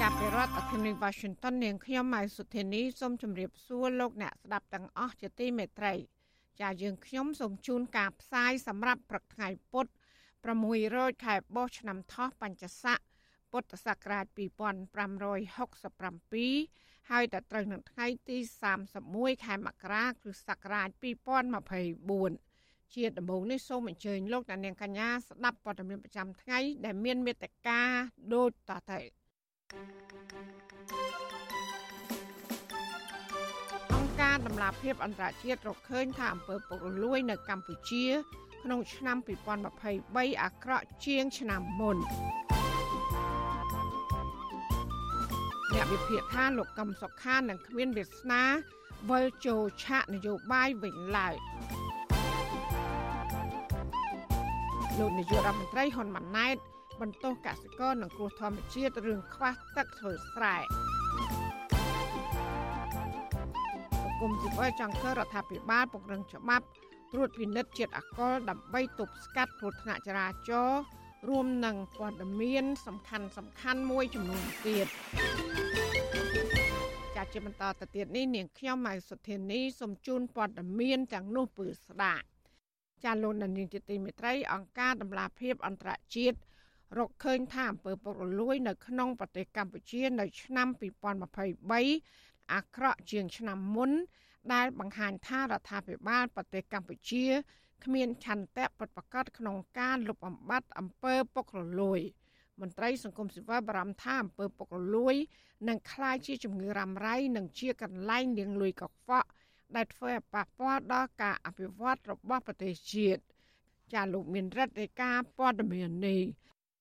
ចាប់ពីរដ្ឋធានី Washington នាងខ្ញុំម៉ៃសុធានីសូមជម្រាបសួរលោកអ្នកស្ដាប់ទាំងអស់ជាទីមេត្រី ចាយើងខ្ញុំសូមជូនការផ្សាយសម្រាប់ព្រឹកថ្ងៃពុទ្ធ600ខែបោះឆ្នាំថោះបัญចស័កពុទ្ធសករាជ2567ហើយដល់ត្រូវនឹងថ្ងៃទី31ខែមករាគ្រិស្តសករាជ2024ជាដំបូងនេះសូមអញ្ជើញលោកអ្នកនាងកញ្ញាស្ដាប់ព័ត៌មានប្រចាំថ្ងៃដែលមានមេត្តាដូចតទៅ អង្គការដំឡាភិបអន្តរជាតិរកឃើញថាអំពើពុករលួយនៅកម្ពុជា ក្នុងឆ្នាំ2023អាក្រក់ជាងឆ្នាំមុនអ្នកវិភាគថាលោកកឹមសុខានឹងគ្មានវាសនាវិលចូលឆាកនយោបាយវិញឡើយលោកនាយករដ្ឋមន្ត្រីហ៊ុនម៉ាណែត បន្ទោសកសិករនិងគ្រោះធម្មជាតិរឿងខ្វះទឹកធ្វើស្រែសង្គមស៊ីវិលចង់ឃើញរដ្ឋាភិបាលពង្រឹងច្បាប់ត្រួតពិនិត្យជាតិអាល់កុលដើម្បីទប់ស្កាត់គ្រោះថ្នាក់ចរាចរណ៍រួមនឹងព័ត៌មាន សំខាន់សំខាន់មួយចំនួនទៀតចាជាបន្តទៅទៀតនេះនាងខ្ញុំម៉ៃសុធានីសូមជូនព័ត៌មានទាំងនោះពឺស្ដាប់ចាលោកនាងជាទីមេត្រីអង្គការដំឡាភិបអន្តរជាតិ រកឃើញថាអំពើពុករលួយនៅក្នុងប្រទេសកម្ពុជានៅឆ្នាំ2023អាក្រក់ជាងឆ្នាំមុន ដែលបង្ហាញថារដ្ឋាភិបាលប្រទេសកម្ពុជាគ្មានឆន្ទៈពិតប្រាកដក្នុងការលុបបំបាត់អំពើពុករលួយមន្ត្រីសង្គមស៊ីវិលបារម្ភថាអំពើពុករលួយនឹងក្លាយជាជំងឺរ៉ាំរ៉ៃនិងជាកន្លែងលាងលុយកខ្វក់ដែលធ្វើឲ្យប៉ះពាល់ដល់ការអភិវឌ្ឍរបស់ប្រទេសជាតិចាលោកមានរដ្ឋនៃការព័ត៌មាននេះ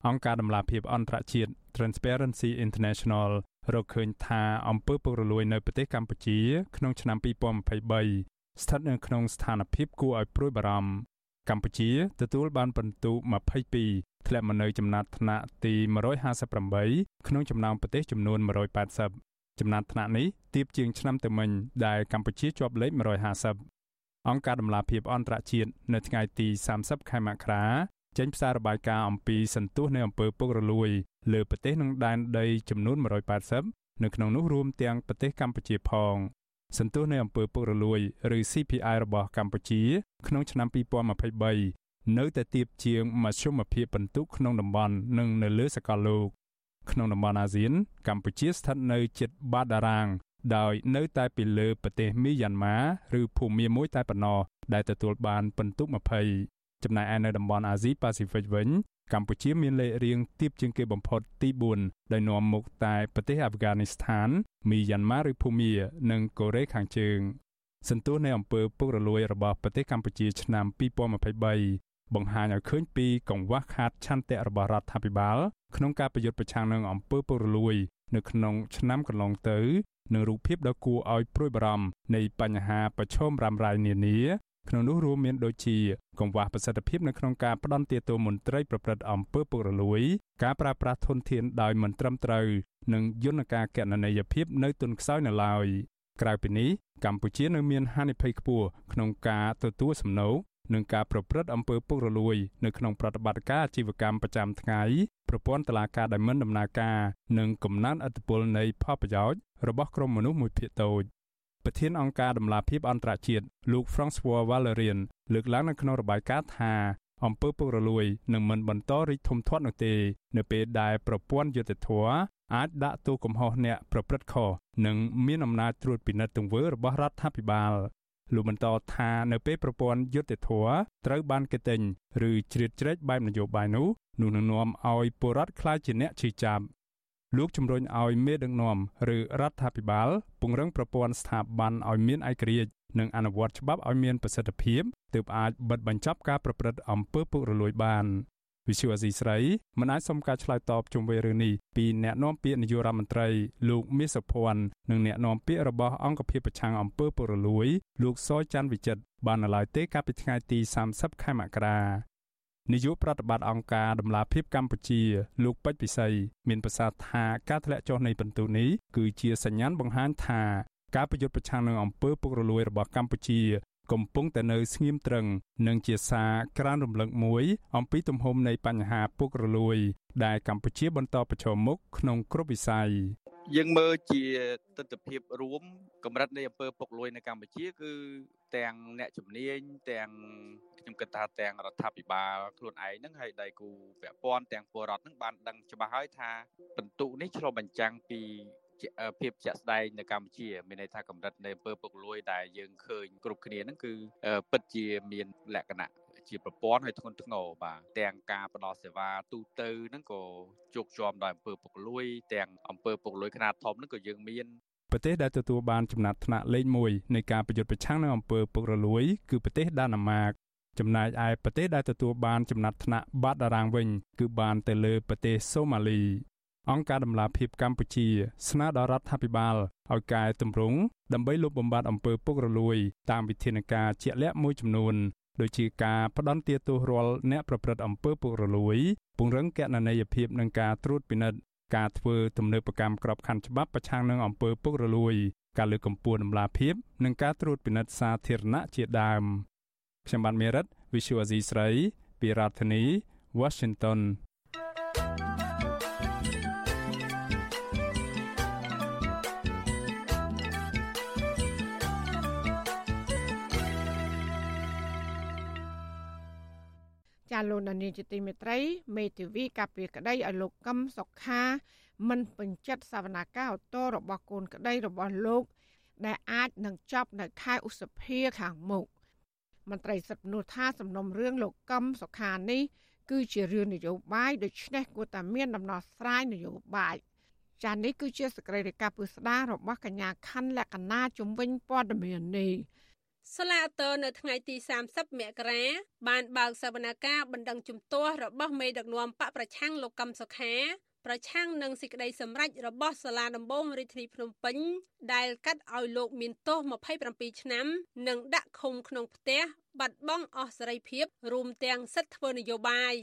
អង្គការដំឡាភិបអន្តរជាតិ Transparency International រកឃើញថាអំពើពុករលួយនៅប្រទេសកម្ពុជា ក្នុងឆ្នាំ2023ស្ថិតនៅក្នុងស្ថានភាពគួរឲ្យព្រួយបារម្ភកម្ពុជាទទួលបានពិន្ទុ22ធ្លាក់មកនៅចំណាត់ថ្នាក់ទី158ក្នុងចំណោមប្រទេសចំនួន180ចំណាត់ថ្នាក់នេះទាបជាងឆ្នាំទៅមិញដែលកម្ពុជាជាប់លេខ150អង្គការដំឡាភិបអន្តរជាតិនៅថ្ងៃទី30ខែមករា ចេញផ្សាយរបាយការណ៍អំពីសន្ទុះនៃអំពើពុករលួយលើប្រទេសក្នុងដែនដីចំនួន180នៅក្នុងនោះរួមទាំងប្រទេសកម្ពុជាផងសន្ទុះនៃអំពើពុករលួយឬ CPI របស់កម្ពុជា ក្នុងឆ្នាំ2023នៅតែទាបជាងមធ្យមភាពពិន្ទុក្នុងតំបន់និងនៅលើសកលលោកក្នុងតំបន់អាស៊ាន កម្ពុជាស្ថិតនៅជិតបាតតារាង ដោយនៅតែពីលើប្រទេសមីយ៉ាន់ម៉ាឬភូមាមួយតែប៉ុណ្ណោះដែលទទួលបានពិន្ទុ20 ចំណែកឯនៅតំបន់អាស៊ីប៉ាស៊ីហ្វិកវិញកម្ពុជាមានលេខរៀងទាបជាងគេបំផុតទី4ដោយនាំមុខតែប្រទេសអាហ្វហ្គានីស្ថានមីយ៉ាន់ម៉ាឬភូមានិងកូរ៉េខាងជើងសន្ទុះនៃអំពើពុករលួយរបស់ប្រទេសកម្ពុជាឆ្នាំ2023បង្ហាញឲ្យឃើញពីកង្វះខាតឆន្ទៈរបស់រដ្ឋាភិបាលក្នុងការប្រយុទ្ធប្រឆាំងនឹងអំពើពុករលួយ នៅក្នុងឆ្នាំកន្លងទៅនិងរូបភាពដ៏គួរឲ្យព្រួយបារម្ភនៃបញ្ហាប្រឈមរ៉ាំរ៉ៃនានា ក្នុងនោះរួមមានដូចជាកង្វះប្រសិទ្ធភាពនៅក្នុងការផ្ដន់ទាទោមន្ត្រីប្រព្រឹត្តអំពើពុករលួយ ការប្រើប្រាស់ធនធានដោយមិនត្រឹមត្រូវនិងយន្តការកណន័យភាពនៅទុនខ្សោយនៅឡើយក្រៅពីនេះកម្ពុជានៅមានហានិភ័យខ្ពស់ក្នុងការទទួលសំណូកនឹងការប្រព្រឹត្តអំពើពុករលួយនៅក្នុងប្រតិបត្តិការអាជីវកម្មប្រចាំថ្ងៃប្រព័ន្ធតឡាការដែលមិនដំណើរការនិងកំណត់អធិបុលនៃផលប្រយោជន៍របស់ក្រុមមនុស្សមួយភាគតូច ប្រធានអង្គការដំឡាភិបអន្តរជាតិលោក François Valerian លើកឡើងនៅក្នុងរបាយការណ៍ថាអំពើពុករលួយនឹងមិនបន្តរីកធំធាត់នោះទេ នៅពេលដែលប្រព័ន្ធយុតិធធអាចដាក់ទោសកំហុសអ្នកប្រព្រឹត្តខុសនិងមានអំណាចត្រួតពិនិត្យទង្វើរបស់រដ្ឋាភិបាលលោកបន្តថានៅពេលប្រព័ន្ធយុតិធធត្រូវបានកេតេញឬជ្រៀតជ្រែកបែបនយោបាយនោះនោះនឹងនាំឲ្យពលរដ្ឋខ្លាចជាអ្នកឈឺចាប់ លោកជំរុញឲ្យមេដឹកនាំឬរដ្ឋាភិបាលពង្រឹងប្រព័ន្ធស្ថាប័នឲ្យមានឯករាជ្យនិងអនុវត្តច្បាប់ឲ្យមានប្រសិទ្ធភាពទើបអាចបិទបញ្ចប់ការប្រព្រឹត្តអំពើពុករលួយបានវិសុវអាស៊ីស្រីមិនអាចសុំការឆ្លើយតបជុំវិញរឿងនេះពីអ្នកនាំពាក្យនាយករដ្ឋមន្ត្រីលោកមាសសុភ័ណ្ឌនិងអ្នកនាំពាក្យរបស់អង្គភាពប្រឆាំងអំពើពុករលួយ លោកសច័ន្ទវិចិត្របាននៅឡើយទេកាលពីថ្ងៃទី30ខែមករា នាយកប្រតិបត្តិអង្គការដំឡាភិបកម្ពុជាលោកពេជ្រពិសីមានប្រសាសន៍ថាការធ្លាក់ចុះនៃពិន្ទុនេះគឺជាសញ្ញាណបង្ហាញថាការប្រយុទ្ធប្រឆាំងនឹងអំពើពុករលួយរបស់កម្ពុជា កំពុងតែនៅស្ងៀមត្រឹងនិងជាសារក្រានរំលឹកមួយអំពីទំហំនៃបញ្ហាពុករលួយ ដែលកម្ពុជាបន្តប្រឈមមុខក្នុងគ្រប់វិស័យ យើងមើលជាទស្សនវិជ្ជារួមកម្រិតនៃអំពើពុករលួយនៅកម្ពុជា គឺទាំងអ្នកជំនាញទាំងខ្ញុំគិតថាទាំងរដ្ឋាភិបាលខ្លួនឯងហ្នឹងហើយដៃគូពាក់ព័ន្ធទាំងពលរដ្ឋហ្នឹងបានដឹងច្បាស់ហើយថាបន្ទុកនេះឆ្លុះបញ្ចាំងពីភាពជាក់ស្ដែងនៅកម្ពុជាមានន័យថាកម្រិតនៃអំពើពុករលួយដែលយើងឃើញគ្រប់គ្នាហ្នឹងគឺពិតជាមានលក្ខណៈ ជាប្រព័ន្ធហើយធ្ងន់ធ្ងរបាទទាំងការផ្ដល់សេវាទូទៅហ្នឹងក៏ជោគជាំដោយអំពើពុករលួយទាំងអំពើពុករលួយខ្នាតធំហ្នឹងក៏យើងមានប្រទេសដែលទទួលបានចំណាត់ថ្នាក់លេខ1នៃការប្រយុទ្ធប្រឆាំងនឹងអំពើពុករលួយ គឺប្រទេសដាណាម៉ាកចំណែកឯប្រទេសដែលទទួលបានចំណាត់ថ្នាក់បាត់តារាងវិញ គឺបានទៅលើប្រទេសសូម៉ាលី អង្គការដំឡាភិបកម្ពុជា ស្នើដល់រដ្ឋាភិបាលឲ្យកែតម្រង់ដើម្បីលុបបំបាត់អំពើពុករលួយ តាមវិធានការជាក់លាក់មួយចំនួន ដូចជាការផ្ដន់ទាទោសរាល់អ្នកប្រព្រឹត្តអំពើពុករលួយ ពង្រឹងកណន័យភាពនិងការត្រួតពិនិត្យការធ្វើទំនើបកម្មក្របខ័ណ្ឌច្បាប់ប្រឆាំងនឹងអំពើពុករលួយ ការលើកកម្ពស់ដំណាភិបនិងការត្រួតពិនិត្យសាធារណៈជាដើមខ្ញុំបានមេរិត Visual Asia ស្រី ពីរដ្ឋធានី Washington ចាលោកនានីជាទីមេត្រីមេធាវីកាពីក្តីឲ្យលោកកឹមសុខាមិនពេញចិត្តសវនាការអូតូរបស់កូនក្តីរបស់លោក ដែលអាចនឹងចប់នៅខែឧសភាខាងមុខមន្ត្រីសិទ្ធិមនុស្សថាសំណុំរឿងលោកកឹមសុខានេះគឺជារឿងនយោបាយដូច្នេះគួរតែមានដំណោះស្រាយនយោបាយចា៎នេះគឺជាសកម្មភាពពុស្ដារបស់កញ្ញាខណ្ឌលក្ខណាជំវិញព័ត៌មាននេះ សាឡាតើនៅថ្ងៃទី30មករាបានបើកសវនកម្មបណ្ដឹងជំទាស់របស់មេដឹកនាំបកប្រឆាំងលោកកឹមសុខាប្រឆាំងនឹងសេចក្តីសម្រេចរបស់សាលាដំបងរាជធានីភ្នំពេញដែលកាត់ឲ្យលោកមានទោស27ឆ្នាំ និងដាក់ឃុំក្នុងផ្ទះបាត់បង់អស់សេរីភាពរួមទាំងសិទ្ធិធ្វើនយោបាយ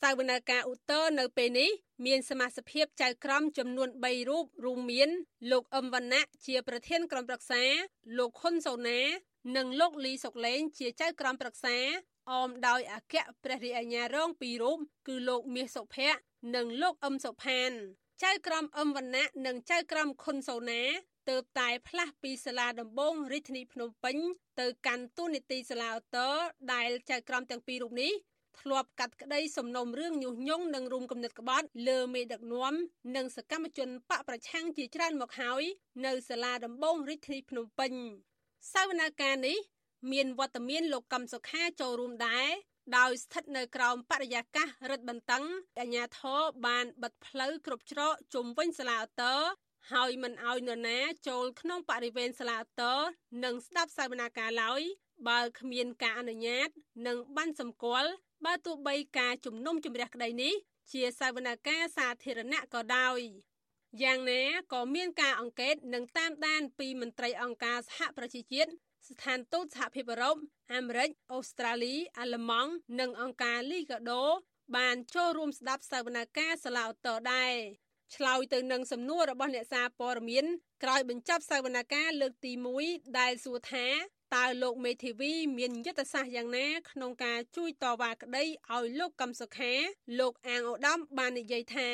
សវនកម្មឧត្តរនៅពេលនេះមានសមាជិកចៅក្រមចំនួន3រូបរួមមាន លោកអឹមវណ្ណៈជាប្រធានក្រុមប្រឹក្សា លោកហ៊ុនសូណា និងលោកលីសុកលេងជាចៅក្រមប្រឹក្សាអមដោយអគ្គព្រះរាជអាជ្ញារងពីររូបគឺលោកមាសសុភ័ក្រនិងលោកអឹមសុផានចៅក្រមអឹមវណ្ណៈនិងចៅក្រមខុនសូណាទើបតែផ្លាស់ពីសាលាដំបងរាជធានីភ្នំពេញទៅកាន់ទូនីតិសាលាឧត្តរដែលចៅក្រមទាំងពីររូបនេះធ្លាប់កាត់ក្តីសំណុំរឿងញុះញង់និងរួមគំនិតក្បត់លើមេដឹកនាំនិងសកម្មជនបកប្រឆាំងជាច្រើនមកហើយនៅសាលាដំបងរាជធានីភ្នំពេញ សវនាការនេះមានវត្តមានលោកកំសុខាចូលរួមដែរដោយស្ថិតនៅក្រោមបរិយាកាសរឹតបន្តឹងអាជ្ញាធរបានបិទផ្លូវគ្រប់ច្រកជុំវិញសាលាឧត្តរហើយមិនអោយនរណាចូលក្នុងបរិវេណសាលាឧត្តរនិងស្ដាប់សវនាការឡើយបើគ្មានការអនុញ្ញាត និងបានសម្គាល់បើទោះបីការជំនុំជម្រះក្តីនេះ ជាសវនាការសាធារណៈក៏ដោយ យ៉ាងណាក៏មានការអង្កេតនិងតាមដានពីមន្ត្រីអង្គការសហប្រជាជាតិស្ថានទូតសហភាពអឺរ៉ុបអាមេរិកអូស្ត្រាលីអាល្លឺម៉ង់និងអង្គការលីកាដូបានចូលរួមស្ដាប់សវនកម្មសាឡាអូតូដែរឆ្លើយទៅនឹងសំណួររបស់អ្នកសារព័ត៌មានក្រោយបញ្ចប់សវនកម្មលើកទី1ដែលសួរថាតើលោកមេធាវីមានយុទ្ធសាស្ត្រយ៉ាងណាក្នុងការជួយតវ៉ាក្តីឲ្យលោកកឹមសុខា លោកអាងអូដាមបាននិយាយថា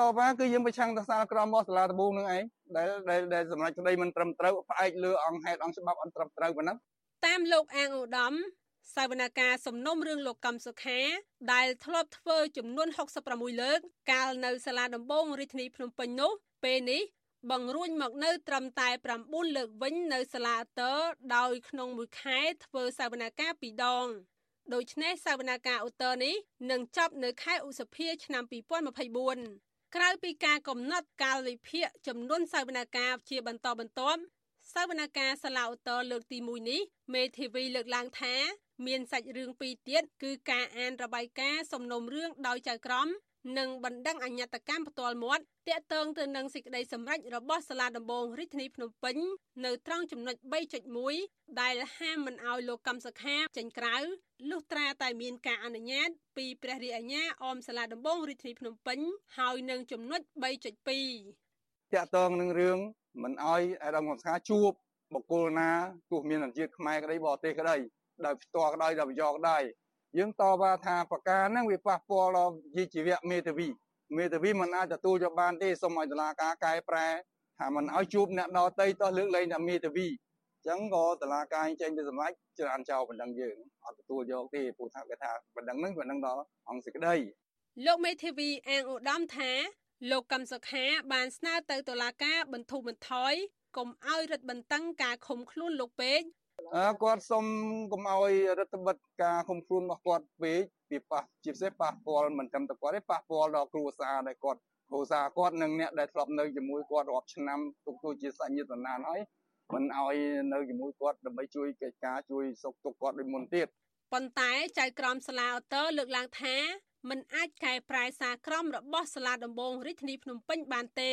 តវ៉ាគឺយើងប្រឆាំងទៅសាលក្រមរបស់សាលាដំបងនឹងឯងដែលដែលដែលសម្រាប់ក្តីមិនត្រឹមត្រូវផ្អែកលើអង្គហេតុអង្គច្បាប់អន្តរឹមត្រូវប៉ុណ្ណឹងតាមលោកអាងឧត្តមសវនកម្មសំណុំរឿងលោកកំសុខា ដែលធ្លាប់ធ្វើចំនួន66លើក កាលនៅសាលាដំបងរាជធានីភ្នំពេញនោះពេលនេះបង្រួញមកនៅត្រឹមតែ9លើកវិញនៅសាលាតើដោយក្នុងមួយខែធ្វើសវនកម្មពីរដងដូច្នេះសវនកម្មឧត្តរនេះនឹងចប់នៅខែឧសភាឆ្នាំ2024 ក្រៅពីការកំណត់កាលវិភាគចំនួនសវនកម្មជាបន្តបន្ទាប់សវនកម្មសាឡាឧត្តរលើកទី1នេះមេធាវីលើកឡើងថា មានសាច់រឿងពីរទៀតគឺការអានរបាយការណ៍សំណុំរឿងដោយចៅក្រម និងបណ្ដឹងអញ្ញត្តកម្មផ្ទាល់មាត់តាក់ទងទៅនឹងសេចក្តីសម្រេចរបស់សាលាដំបងរាជធានីភ្នំពេញនៅត្រង់ចំណុច3.1ដែលហាមមិនឲ្យលោកកម្មសខាចេញក្រៅលុះត្រាតែមានការអនុញ្ញាតពីព្រះរាជអាជ្ញាអមសាលាដំបងរាជធានីភ្នំពេញហើយនឹងចំណុច3.2តាក់ទងនឹងរឿងមិនឲ្យអាដាមកម្មសខាជួបបុគ្គលណាទោះមានជាតិខ្មែរក្តីបរទេសក្តីដោយផ្ទាល់ក្តីដោយប្រយោគក្តី យើងតបថាប្រការហ្នឹងវាប៉ះពាល់ដល់វិជ្ជាជីវៈមេធាវីមេធាវីមិនអាចទទួលយកបានទេសូមឲ្យតុលាការកែប្រែថាមិនឲ្យជួបអ្នកដតីតោះលើកលែងតែមេធាវីអញ្ចឹងក៏តុលាការចេញទៅសម្រេចច្រានចោលបណ្ដឹងយើងអត់ទទួលយកទេព្រោះថាគេថាបណ្ដឹងហ្នឹងបណ្ដឹងដល់អង្គសេចក្តីលោកមេធាវីអាងឧត្តមថាលោកកឹមសុខាបានស្នើទៅតុលាការបន្ធូរបន្ថយកុំឲ្យរឹតបន្តឹងការឃុំខ្លួនលោកពេក គាត់សុំកុំឲ្យរដ្ឋបិទការឃុំខ្លួនរបស់គាត់ពេកពីប៉ះជាពិសេសប៉ះពាល់មិនត្រឹមតែគាត់ទេប៉ះពាល់ដល់គ្រួសារដែលគាត់គ្រួសារគាត់និងអ្នកដែលធ្លាប់នៅជាមួយគាត់រាប់ឆ្នាំទុកទូជាសាច់ញាតិបណ្ដានហើយមិនឲ្យនៅជាមួយគាត់ដើម្បីជួយកិច្ចការជួយសុខទុក្ខគាត់ដូចមុនទៀតប៉ុន្តែចៅក្រមសាលាអូតូលើកឡើងថាมันអាចកែប្រែសារក្រមរបស់សាលាដំបងរាជធានីភ្នំពេញបានទេ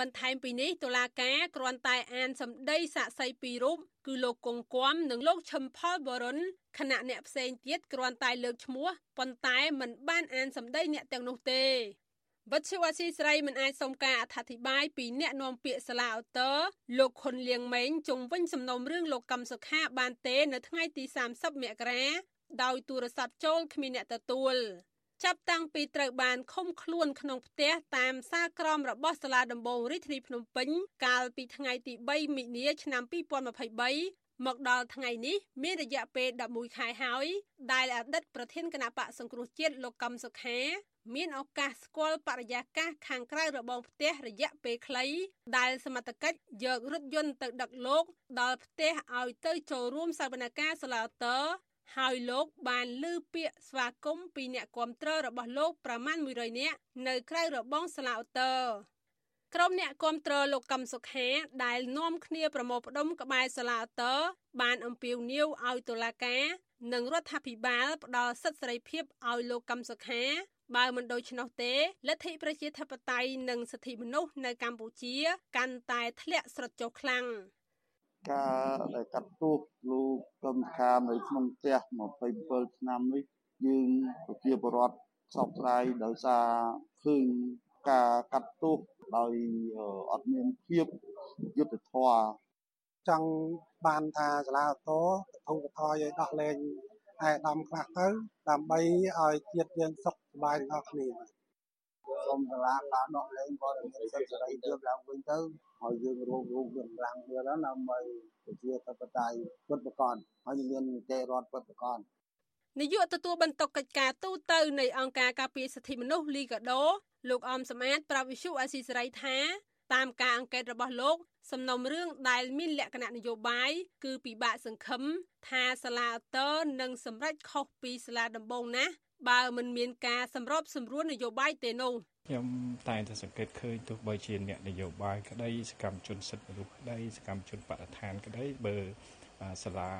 បន្ថែមពីនេះតុលាការគ្រាន់តែអានសម្ដីសាក្សីពីររូបគឺលោកកុងគំនិងលោកឈឹមផលបរុនខណៈអ្នកផ្សេងទៀតគ្រាន់តែលើកឈ្មោះប៉ុន្តែមិនបានអានសម្ដីអ្នកទាំងនោះទេវត្តឈវស៊ីស្រីមិនអាចសុំការអធិប្បាយពីអ្នកនាំពាក្យសាលាអូតូលោកខុនលៀងម៉េងជុំវិញសំណុំរឿងលោកកឹមសុខាបានទេ នៅថ្ងៃទី30មករាដោយទូរស័ព្ទចូលគ្មានអ្នកទទួល ចាប់តាំងពីត្រូវបានឃុំខ្លួនក្នុងផ្ទះតាមសារក្រមរបស់សាលាដំបងរាជធានីភ្នំពេញកាលពីថ្ងៃទី3មិនិនាឆ្នាំ2023មកដល់ថ្ងៃនេះមានរយៈពេល11ខែហើយដែលអតីតប្រធានគណៈបកសង្គ្រោះជាតិលោកកំសុខាមានឱកាសស្គាល់បរិយាកាសខាងក្រៅរបងផ្ទះរយៈពេលខ្លី ដែលសមត្ថកិច្ចយករថយន្តទៅដឹកលោក ដល់ផ្ទះឲ្យទៅចូលរួមសវនកម្មសាឡាតើ ហើយលោកបានលើពាក្យស្វាគមន៍ពីអ្នកគាំទ្ររបស់លោកប្រមាណ100នាក់នៅក្រៅរបងសាឡាអូតើក្រុមអ្នកគាំទ្រលោកកឹមសុខាដែលនាំគ្នាប្រមូលផ្ដុំក្បែរសាឡាអូតើបានអំពាវនាវឲ្យតុលាការនិងរដ្ឋាភិបាលផ្ដល់សិទ្ធិសេរីភាពឲ្យលោកកឹមសុខាបើមិនដូច្នោះទេលទ្ធិប្រជាធិបតេយ្យនិងសិទ្ធិមនុស្សនៅកម្ពុជា កាន់តែធ្លាក់ស្រុតចុះខ្លាំង ការដែលកាត់ទោសលោកកឹមខានៅក្នុងផ្ទះ27ឆ្នាំនេះយើងប្រជាពលរដ្ឋសោកស្ដាយដោយសារឃើញការកាត់ទោសដោយអត់មានភាពយុត្តិធម៌ចង់បានថាសាលាតោធុកថយឲ្យដោះលែងឯកឧត្តមខ្លះទៅដើម្បីឲ្យជាតិយើងសុខសប្បាយទាំងអស់គ្នា សូមសាលាការដោះលែងក៏មានសិទ្ធិសេរីភាពឡើងវិញទៅហើយយើងរួមរួមយើងឡើងទៀតដើម្បីប្រជាធិបតេយ្យពិតប្រាកដហើយមាននីតិរដ្ឋពិតប្រាកដនាយកទទួលបន្ទុកកិច្ចការទូតនៃអង្គការការពារសិទ្ធិមនុស្សលីកាដូលោកអមសម្អាតប្រាប់វិសុអាស៊ីសេរីថាតាមការអង្កេតរបស់លោកសំណុំរឿងដែលមានលក្ខណៈនយោបាយគឺពិបាកសង្ឃឹមថាសាលាអតើនឹងសម្រេចខុសពីសាលាដំបងណាស់បើមិនមានការសម្របសម្រួលនយោបាយទេនោះ ខ្ញុំតែងតែសង្កេតឃើញទោះបីជាអ្នកនយោបាយក្តីសកម្មជនសិទ្ធិមនុស្សក្តីសកម្មជនបដិឋានក្តីបើសាលា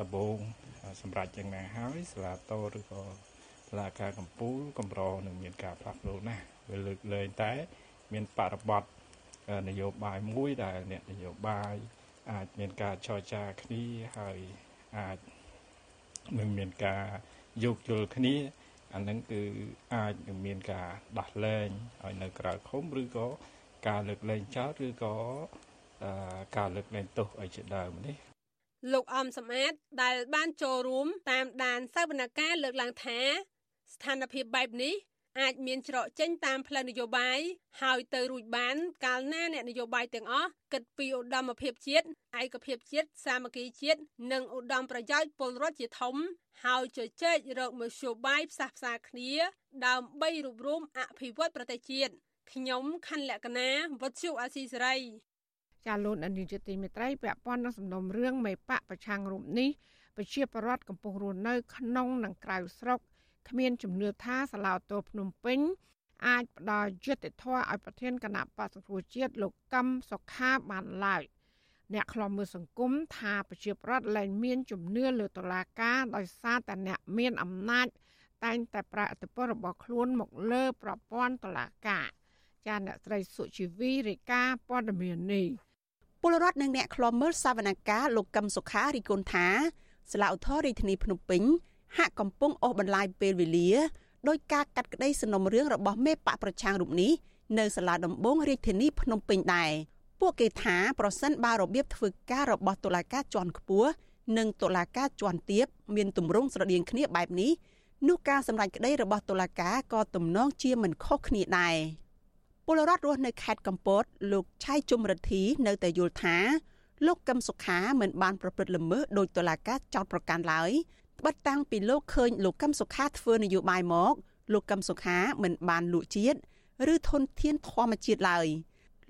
ដបងសម្រាប់យ៉ាងណាហើយសាលាតឬក៏សាលាការកម្ពុជាកម្រនឹងមានការផ្លាស់ប្ដូរណាស់វាលើកលែងតែ មានបរិបទនយោបាយមួយដែលអ្នកនយោបាយអាចមានការចរចាគ្នាហើយអាចនឹងមានការយោគយល់គ្នា អានឹងគឺអាចនឹងមានការដោះលែងឲ្យនៅក្រៅឃុំឬក៏ការលើកលែងចោលឬក៏ការលើកលែងទោសឲ្យជាដើមនេះលោកអំសំអាតដែលបានចូលរួមតាមដានសវនកម្មលើកឡើងថា ស្ថានភាពបែបនេះ អាចមានច្រកចេញតាមផ្លូវនយោបាយហើយទៅរួចបាន កាលណាអ្នកនយោបាយទាំងអស់គិតពីឧត្តមភាពជាតិឯកភាពជាតិសាមគ្គីជាតិនិងឧត្តមប្រយោជន៍ពលរដ្ឋជាធំ ហើយជជែករកមធ្យោបាយផ្សះផ្សាគ្នា ដើម្បីរួបរวมអភិវឌ្ឍប្រទេសជាតិខ្ញុំខណ្ឌលក្ខណាវុទ្ធុអាស៊ីសេរីចាលោកអនិច្ចទីមេត្រីពាក់ព័ន្ធនឹងសំណុំរឿងមេបកប្រឆាំងរូបនេះប្រជាពលរដ្ឋកំពុងរស់នៅក្នុងនិងក្រៅស្រុក គ្មានជំនឿថាសាឡាវតូភ្នំពេញអាចផ្ដល់យុត្តិធម៌ឲ្យប្រធានគណៈបក្សសង្គ្រោះជាតិលោកកឹមសុខាបានឡើយអ្នកខ្លំមើលសង្គមថាប្រជាប្រដ្ឋលែងមានជំនឿលើតុលាការដោយសារតែអ្នកមានអំណាចតែងតែប្រាអតិពលរបស់ខ្លួនមកលើប្រព័ន្ធតុលាការចាអ្នកស្រីសុជីវីរាយការណ៍ព័ត៌មាននេះពលរដ្ឋនិងអ្នកខ្លំមើលសវនកម្មលោកកឹមសុខារីគុណថាស្លាវធររាជធានីភ្នំពេញ ហាក់កំពុងអូសបន្លាយពេលវេលាដោយការកាត់ក្តីសំណុំរឿងរបស់មេបកប្រឆាំងរូបនេះនៅសាលាដំបងរាជធានីភ្នំពេញដែរពួកគេថាប្រសិនបើរបៀបធ្វើការរបស់តុលាការជាន់ខ្ពស់និងតុលាការជាន់ទាបមានទម្រង់ស្រដៀងគ្នាបែបនេះនោះការសម្រេចក្តីរបស់តុលាការក៏ទំនងជាមិនខុសគ្នាដែរពលរដ្ឋរស់នៅខេត្តកំពត លោកឆៃជុំរិទ្ធីនៅតែយល់ថាលោកកឹមសុខាមិនបានប្រព្រឹត្តល្មើសដោយតុលាការចោទប្រកាន់ឡើយ ត្បិតតាំងពីលោកឃើញលោកកឹមសុខាធ្វើនយោបាយមកលោកកឹមសុខាមិនបានលក់ជាតិឬធនធានធម្មជាតិឡើយ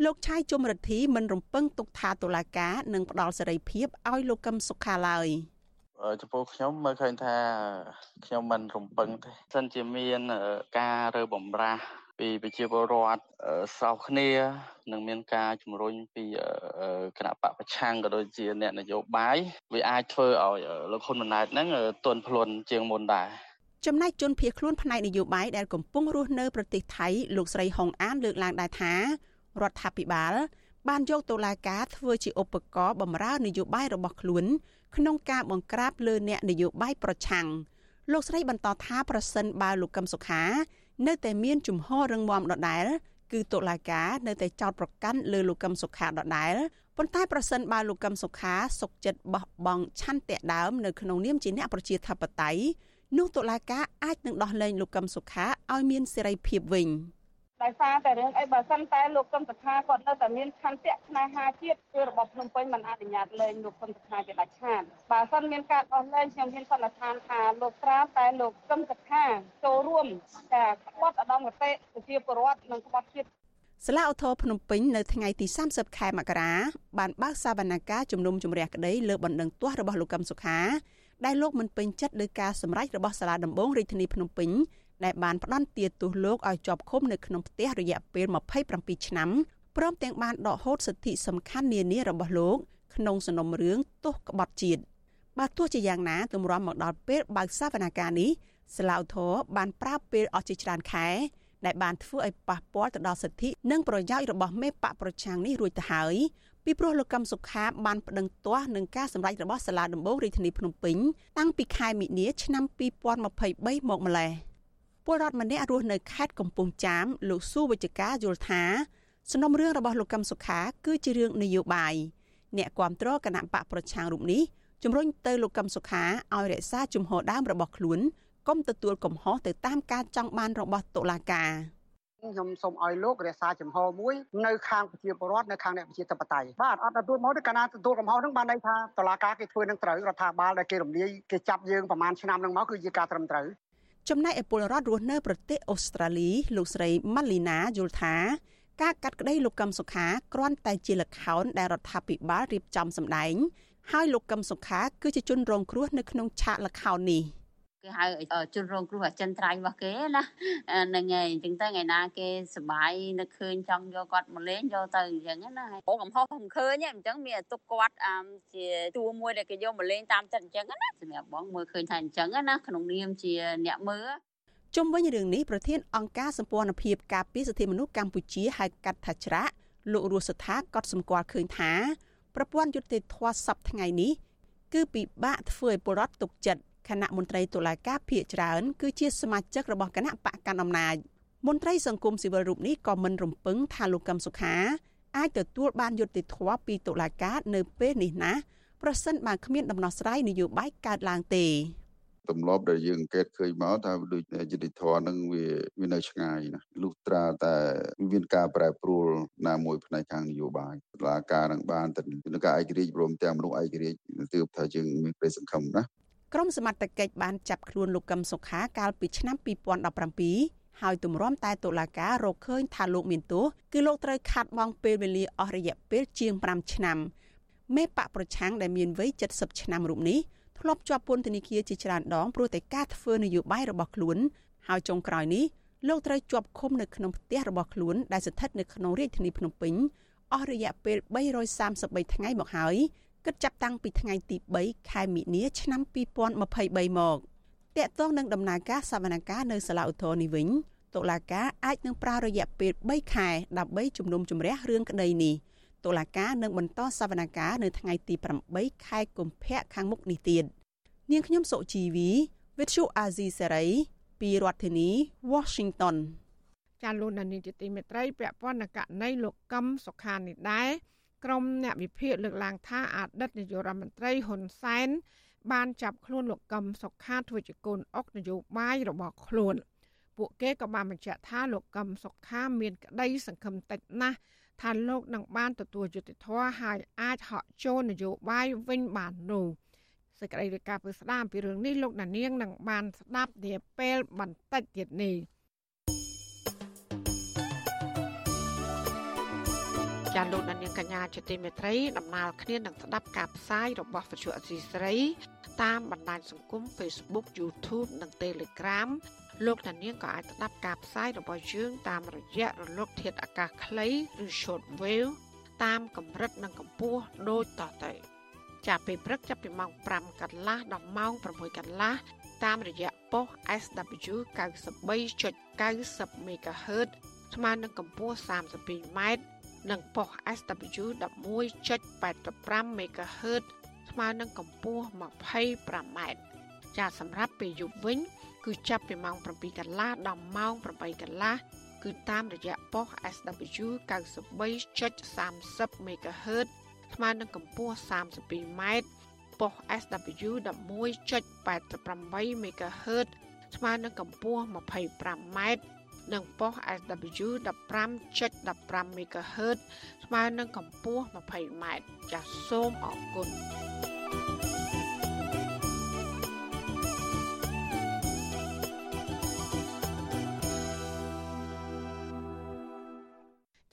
លោកឆាយជុំរិទ្ធីមិនរំពឹងទុកថាតុលាការនឹងផ្ដល់សេរីភាពឲ្យលោកកឹមសុខាឡើយចំពោះខ្ញុំមើលឃើញថាខ្ញុំមិនរំពឹងទេសិនជាមានការរើបំរាស់ ពីប្រជាពលរដ្ឋសោកគ្នានឹងមានការជំរុញពីគណៈបកប្រឆាំងក៏ដូចជាអ្នកនយោបាយវាអាចធ្វើឲ្យលោកហ៊ុនម៉ាណែតហ្នឹងទន់ភ្លន់ជាងមុនដែរចំណែកជនភៀសខ្លួនផ្នែកនយោបាយដែលកំពុងរស់នៅប្រទេសថៃលោកស្រីហុងអានលើកឡើងដែរថារដ្ឋាភិបាល បានយកតុលាការធ្វើជាឧបករណ៍បម្រើនយោបាយរបស់ខ្លួន ក្នុងការបង្ក្រាបលើអ្នកនយោបាយប្រឆាំងលោកស្រីបន្តថាប្រសិនបើលោកកឹមសុខា នៅតែមានជំហររឹងមាំដដែល គឺតុលាការនៅតែចោទប្រកាន់លើលោកកឹមសុខាដដែលប៉ុន្តែប្រសិនបើលោកកឹមសុខាសុកចិត្តបោះបង់ឆន្ទៈដើមនៅក្នុងនាមជាអ្នកប្រជាធិបតេយ្យនោះតុលាការអាចនឹងដោះលែងលោកកឹមសុខាឲ្យមានសេរីភាពវិញ។ ដោយសារតែរឿងអីបើសិនតែលោកកឹមសុខាគាត់នៅតែមានឆន្ទៈស្នេហាជាតិគឺរបបភ្នំពេញមិនអនុញ្ញាតលែងលោកកឹមសុខាជាដាច់ខាតបើសិនមានការដោះលែងខ្ញុំមានសន្និដ្ឋានថាលោកត្រាតែលោកកឹមសុខាចូលរួមតែក្បត់ឧត្តមគតិប្រជាពលរដ្ឋនិងក្បត់ជាតិសាលាឧទ្ធរភ្នំពេញនៅថ្ងៃទី30ខែមករាបានបើកសវនកម្មជំនុំជម្រះក្តីលើបណ្ដឹងទាស់របស់លោកកឹមសុខាដែលលោកមិនពេញចិត្តលើការសម្រេចរបស់សាលាដំបងរាជធានីភ្នំពេញ ដែលបានផ្ដន្ទាទោសលោកឲ្យជាប់ឃុំនៅក្នុងផ្ទះរយៈពេល27ឆ្នាំព្រមទាំងបានដកហូតសិទ្ធិសំខាន់នានារបស់លោកក្នុងសំណុំរឿងទោសក្បត់ជាតិបើទោះជាយ៉ាងណាទម្រាំមកដល់ពេលបើកសវនកម្មនេះស្លាវធរបានប្រើពេលអស់ជាច្រើនខែដែលបានធ្វើឲ្យប៉ះពាល់ទៅដល់សិទ្ធិនិងប្រយោជន៍របស់មេបកប្រឆាំងនេះរួចទៅហើយពីព្រោះលោកកឹមសុខាបានប្តឹងទាស់នឹងការសម្រេចរបស់សាលាដំបងរាជធានីភ្នំពេញតាំងពីខែមិនិនាឆ្នាំ2023មកម្លេះ។ ពលរដ្ឋម្នាក់រស់នៅខេត្តកំពង់ចាមលោកស៊ូវិជ្ជការយល់ថាសំណុំរឿងរបស់លោកកឹមសុខា គឺជារឿងនយោបាយអ្នកគាំទ្រគណៈបកប្រឆាំងរូបនេះជំរុញទៅលោកកឹមសុខាឲ្យរក្សាជំហរដើមរបស់ខ្លួនកុំទទួលកំហុសទៅតាមការចង់បានរបស់តុលាការខ្ញុំសូមឲ្យលោករក្សាចំហមួយនៅខាងប្រជាពលរដ្ឋនៅខាងអ្នកប្រជាធិបតេយ្យបាទអត់ទទួលមកទេកាលណាទទួលកំហុសហ្នឹងបានន័យថាតឡាការគេធ្វើនឹងត្រូវរដ្ឋាភិបាលដែលគេរំលាយគេចាប់យើងប្រហែលឆ្នាំហ្នឹងមកគឺជាការត្រឹមត្រូវ ចំណែកឯពលរដ្ឋរស់នៅប្រទេសអូស្ត្រាលីលោកស្រីម៉ាលីណាយល់ថាការកាត់ក្តីលោកកឹមសុខាគ្រាន់តែជាលក្ខោនដែលរដ្ឋាភិបាលរៀបចំសម្ដែង ហើយលោកកឹមសុខាគឺជាជនរងគ្រោះនៅក្នុងឆាកលក្ខោននេះ។ គេហៅជនរងគ្រោះអចិន្ត្រៃយ៍របស់គេណាហ្នឹងហើយអញ្ចឹងទៅថ្ងៃណាគេសុបាយនឹកឃើញចង់យកគាត់មកលេងយកទៅអញ្ចឹងណាអូកំហុសមិនឃើញអញ្ចឹងមានទុកគាត់ជាតួមួយដែលគេយកមកលេងតាមចិត្តអញ្ចឹងណាសម្រាប់បងមើលឃើញថាអញ្ចឹងណាក្នុងនាមជាអ្នកមើលជុំវិញរឿងនេះប្រធានអង្គការសម្ព័ន្ធភាពការពារសិទ្ធិមនុស្សកម្ពុជាហៅកាត់ថាច្រាក់លោករស់សថាក៏សម្គាល់ឃើញថាប្រព័ន្ធយុត្តិធម៌សប្តាហ៍ថ្ងៃនេះគឺពិបាកធ្វើឲ្យពលរដ្ឋទុកចិត្ត គណៈមន្ត្រីតុលាការភាគច្រើនគឺជាសមាជិករបស់គណៈបកកណ្ដាលអំណាចមន្ត្រីសង្គមស៊ីវិលរូបនេះក៏មិនរំពឹងថាលោកកឹមសុខាអាចទទួលបានយុត្តិធម៌ពីតុលាការនៅពេលនេះណាប្រសិនបើគ្មានដំណោះស្រាយនយោបាយកើតឡើងទេទម្លាប់ដែលយើងអង្កេតឃើញមកថាដូចយុតិធធនឹងវាវានៅឆ្ងាយណាលុះត្រាតែមានការប្រែប្រួលណាមួយផ្នែកខាងនយោបាយតុលាការនឹងបានទៅនឹងការឯករាជ្យព្រមទាំងមនុស្សឯករាជ្យទើបថាយើងមានប្រេសង្ឃឹមណា ក្រុមសមត្ថកិច្ចបានចាប់ខ្លួនលោកកឹមសុខាកាលពីឆ្នាំ2017ហើយទម្រាំតែតុលាការរកឃើញថាលោកមានទោសគឺលោកត្រូវខាត់បងពេលវេលាអស់រយៈពេលជាង5ឆ្នាំមេបកប្រឆាំងដែលមានវ័យ70ឆ្នាំរូបនេះធ្លាប់ជាប់ពន្ធនាគារជាច្រើនដងព្រោះតែការធ្វើនយោបាយរបស់ខ្លួនហើយចុងក្រោយនេះលោកត្រូវជាប់ឃុំនៅក្នុងផ្ទះរបស់ខ្លួនដែលស្ថិតនៅក្នុងរាជធានីភ្នំពេញអស់រយៈពេល333ថ្ងៃមកហើយ គិតចាប់តាំងពីថ្ងៃទី3ខែមិនិនាឆ្នាំ2023មកតកតងនឹងដំណើរការសវនកម្មនៅសាលាឧទ្ធរនេះវិញតុលាការអាចនឹងប្រើរយៈពេល3ខែដើម្បីជំនុំជម្រះរឿងក្តីនេះតុលាការនឹងបន្តសវនកម្មនៅថ្ងៃទី8ខែកុម្ភៈខាងមុខនេះទៀតនាងខ្ញុំសុជីវី With you Azizi Serai ពីរដ្ឋធានី Washington ចាលោកនានីជាទីមេត្រីពាក់ព័ន្ធនឹងករណីលោកកឹមសុខានេះដែរ ក្រុមអ្នកវិភាគលើកឡើងថាអតីតនាយករដ្ឋមន្ត្រីហ៊ុនសែនបានចាប់ខ្លួនលោកកឹមសុខាធ្វើជាកូនអុកនយោបាយរបស់ខ្លួន ពួកគេក៏បានបញ្ជាក់ថាលោកកឹមសុខាមានក្តីសង្ឃឹមតិចណាស់ថាលោកនឹងបានទទួលយុត្តិធម៌ហើយអាចហក់ចូលនយោបាយវិញបាននោះសេចក្តីរាយការណ៍ពីស្ដាមពីរឿងនេះលោកណានៀងនឹងបានស្ដាប់នាពេលបន្តិចទៀតនេះ នៀងកញ្ញាជាទីមេត្រីដំណើរគ្នានឹងស្ដាប់ការផ្សាយរបស់វិទ្យុអសីស្រី តាមបណ្ដាញសង្គម Facebook YouTube និង Telegram លោកដានៀងក៏អាចស្ដាប់ការផ្សាយរបស់យើងតាមរយៈរលក ធាតុអាកាសខ្លីឬ Shortwave តាមកម្រិតនិងកម្ពស់ដូចតទៅចាប់ពីព្រឹកចាប់ពីម៉ោង5កន្លះដល់ម៉ោង6កន្លះតាមរយៈប៉ុស SW 93.90 MHz ស្មើនឹងកម្ពស់ 32m និងប៉ុស SW 11.85 MHz ស្មើនឹងកម្ពស់ 25m ចាសម្រាប់ពេលយប់វិញ គឺចាប់ពីម៉ោង7កន្លះដល់ម៉ោង8កន្លះគឺតាមរយៈប៉ុស SW 93.30 MHz ស្មើនឹងកម្ពស់ 32m ប៉ុស SW 11.88 MHz ស្មើនឹងកម្ពស់ 25m និងប៉ុស SW 15.15 MHz ស្មើនឹងកម្ពស់ 20m ចាសសូមអរគុណ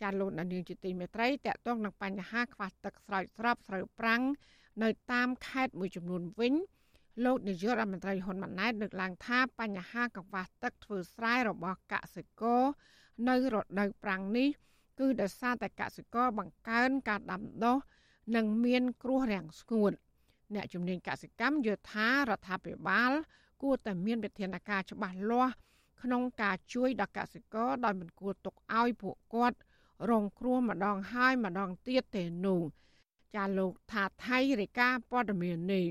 ចាលោកនាងជាទីមេត្រីតកតងនឹងបញ្ហាខ្វះទឹកស្រោចស្រពស្រូវប្រាំងនៅតាមខេត្តមួយចំនួនវិញ លោកនាយករដ្ឋមន្ត្រីហ៊ុនម៉ាណែតលើកឡើងថាបញ្ហាកង្វះទឹកធ្វើស្រែរបស់កសិករនៅរដូវប្រាំងនេះ គឺដោយសារតែកសិករបង្កើនការដាំដុះនិងមានគ្រោះរាំងស្ងួត អ្នកជំនាញកសិកម្មយល់ថារដ្ឋាភិបាល គួរតែមានវិធានការច្បាស់លាស់ក្នុងការជួយដល់កសិករដោយមិនគួរទុកឲ្យពួកគាត់ រងគ្រោះម្ដងហើយម្ដងទៀតទេនោះចាលោកថាថៃរាយការណ៍ព័ត៌មាននេះ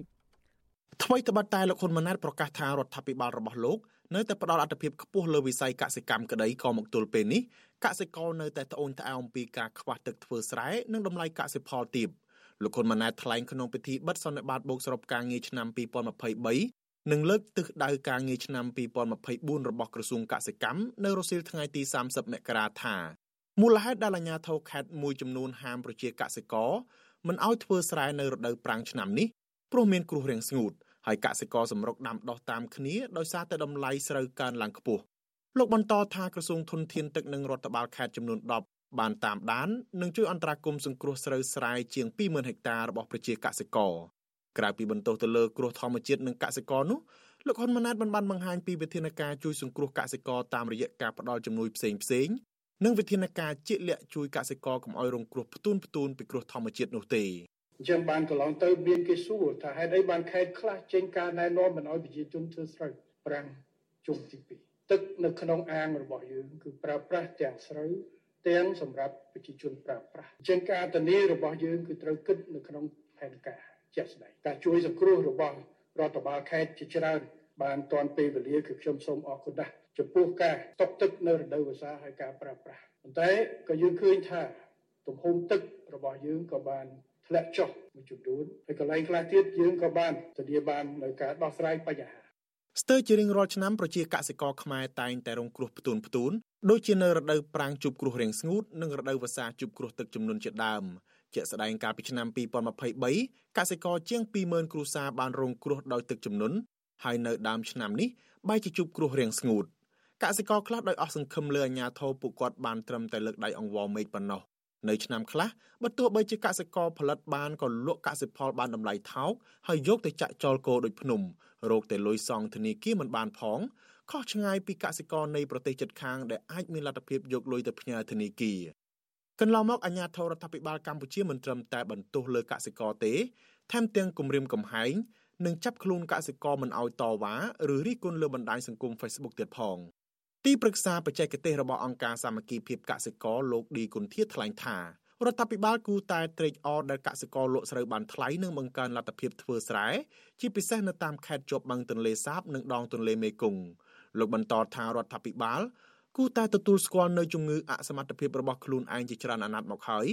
ថ្មីត្បិតតែលោកហ៊ុនម៉ាណែតប្រកាសថារដ្ឋាភិបាលរបស់លោកនៅតែផ្ដល់អត្ថប្រយោជន៍ខ្ពស់លើវិស័យកសិកម្មក្តីក៏មកទល់ពេលនេះកសិករនៅតែត្អូញត្អែអំពីការខ្វះទឹកធ្វើស្រែនិងតម្លៃកសិផលទាបលោកហ៊ុនម៉ាណែតថ្លែងក្នុងពិធីបិទសន្និបាតបូកសរុបការងារឆ្នាំ2023និងលើកទិសដៅការងារឆ្នាំ2024របស់ក្រសួងកសិកម្មនៅរសៀលថ្ងៃទី30មករាថាមូលហេតុដែលអាជ្ញាធរខេត្តមួយចំនួនហាមប្រជាកសិករមិនឲ្យធ្វើស្រែនៅរដូវប្រាំងឆ្នាំនេះ ព្រោះមានគ្រោះរាំងស្ងួតហើយកសិករសម្រុកដាំដុះតាមគ្នាដោយសារតែតម្លៃស្រូវកើនឡើងខ្ពស់លោកបន្តថាក្រសួងធនធានទឹកនិងរដ្ឋបាលខេត្តចំនួន10បានតាមដាននិងជួយអន្តរាគមន៍សង្គ្រោះស្រូវស្រែជាង20000ហិកតារបស់ប្រជាកសិករក្រៅពីបន្ទោសទៅលើគ្រោះធម្មជាតិនិងកសិករនោះលោកហ៊ុនម៉ាណែតបានបានបង្ហាញពីវិធានការជួយសង្គ្រោះកសិករតាមរយៈការផ្តល់ជំនួយផ្សេងផ្សេងនិងវិធានការជាក់លាក់ជួយកសិករកុំឲ្យរងគ្រោះផ្ទួនផ្ទួនពីគ្រោះធម្មជាតិនោះទេ អញ្ចឹងបានកន្លងទៅមានគេសួរថាហេតុអីបានខេត្តខ្លះចេញការណែនាំមិនឲ្យប្រជាជនធ្វើស្រូវប្រាំងជុំទី2ទឹកនៅក្នុងអាងរបស់យើងគឺប្រើប្រាស់ទាំងស្រូវទាំងសម្រាប់ប្រជាជនប្រើប្រាស់អញ្ចឹងការធានារបស់យើងគឺត្រូវគិតនៅក្នុងផែនការជាក់ស្ដែងការជួយសង្គ្រោះរបស់រដ្ឋបាលខេត្តជាច្រើនបានទាន់ពេលវេលាគឺខ្ញុំសូមអរគុណដែរចំពោះការຕົកទឹកនៅរដូវវស្សាហើយការប្រើប្រាស់ប៉ុន្តែក៏យើងឃើញថាទំហំទឹករបស់យើងក៏បាន ធ្លាក់ចុះមួយចំនួនហើយកន្លែងខ្លះទៀតយើងក៏បានធានាបាននៅការដោះស្រាយបញ្ហាស្ទើរជារៀងរាល់ឆ្នាំប្រជាកសិករខ្មែរតែងតែរងគ្រោះផ្ទួនផ្ទួនដូចជានៅរដូវប្រាំងជួបគ្រោះរាំងស្ងួតនិងរដូវវស្សាជួបគ្រោះទឹកជំនន់ជាដើមជាក់ស្ដែងកាលពីឆ្នាំ2023កសិករជាង20000គ្រួសារបានរងគ្រោះដោយទឹកជំនន់ហើយនៅដើមឆ្នាំនេះបែរជាជួបគ្រោះរាំងស្ងួតកសិករខ្លះដោយអស់សង្ឃឹមលើអាញាធរពួកគាត់បានត្រឹមតែលើកដៃអង្វរមេឃប៉ុណ្ណោះ នៅឆ្នាំខ្លះបើទោះបីជាកសិករផលិតបានក៏លក់កសិផលបានតម្លៃថោកហើយយកទៅចាក់ចោលគោដូចភ្នំរោគតែលុយសងធនាគារមិនបានផងខុសឆ្ងាយពីកសិករនៃប្រទេសជិតខាងដែលអាចមានលទ្ធភាពយកលុយទៅផ្ញើធនាគារកន្លងមកអាជ្ញាធររដ្ឋាភិបាលកម្ពុជាមិនត្រឹមតែបន្ទោសលើកសិករទេថែមទាំងគំរាមកំហែងនិងចាប់ខ្លួនកសិករមិនឲ្យតវ៉ាឬរិះគន់លើបណ្ដាញសង្គម Facebook ទៀតផង ទីប្រឹក្សាបច្ចេកទេសរបស់អង្គការសាមគ្គីភាពកសិករលោកឌីគុនធាថ្លែងថារដ្ឋាភិបាលគូតែត្រេកអរដែលកសិករលក់ស្រូវបានថ្លៃនិងបង្កើនលទ្ធភាពធ្វើស្រែជាពិសេសនៅតាមខេត្តជាប់បឹងទន្លេសាបនិងដងទន្លេមេគង្គលោកបន្តថារដ្ឋាភិបាលគូតែទទួលស្គាល់នៅជំងឺអសមត្ថភាពរបស់ខ្លួនឯងជាច្រើនអាណត្តិមកហើយ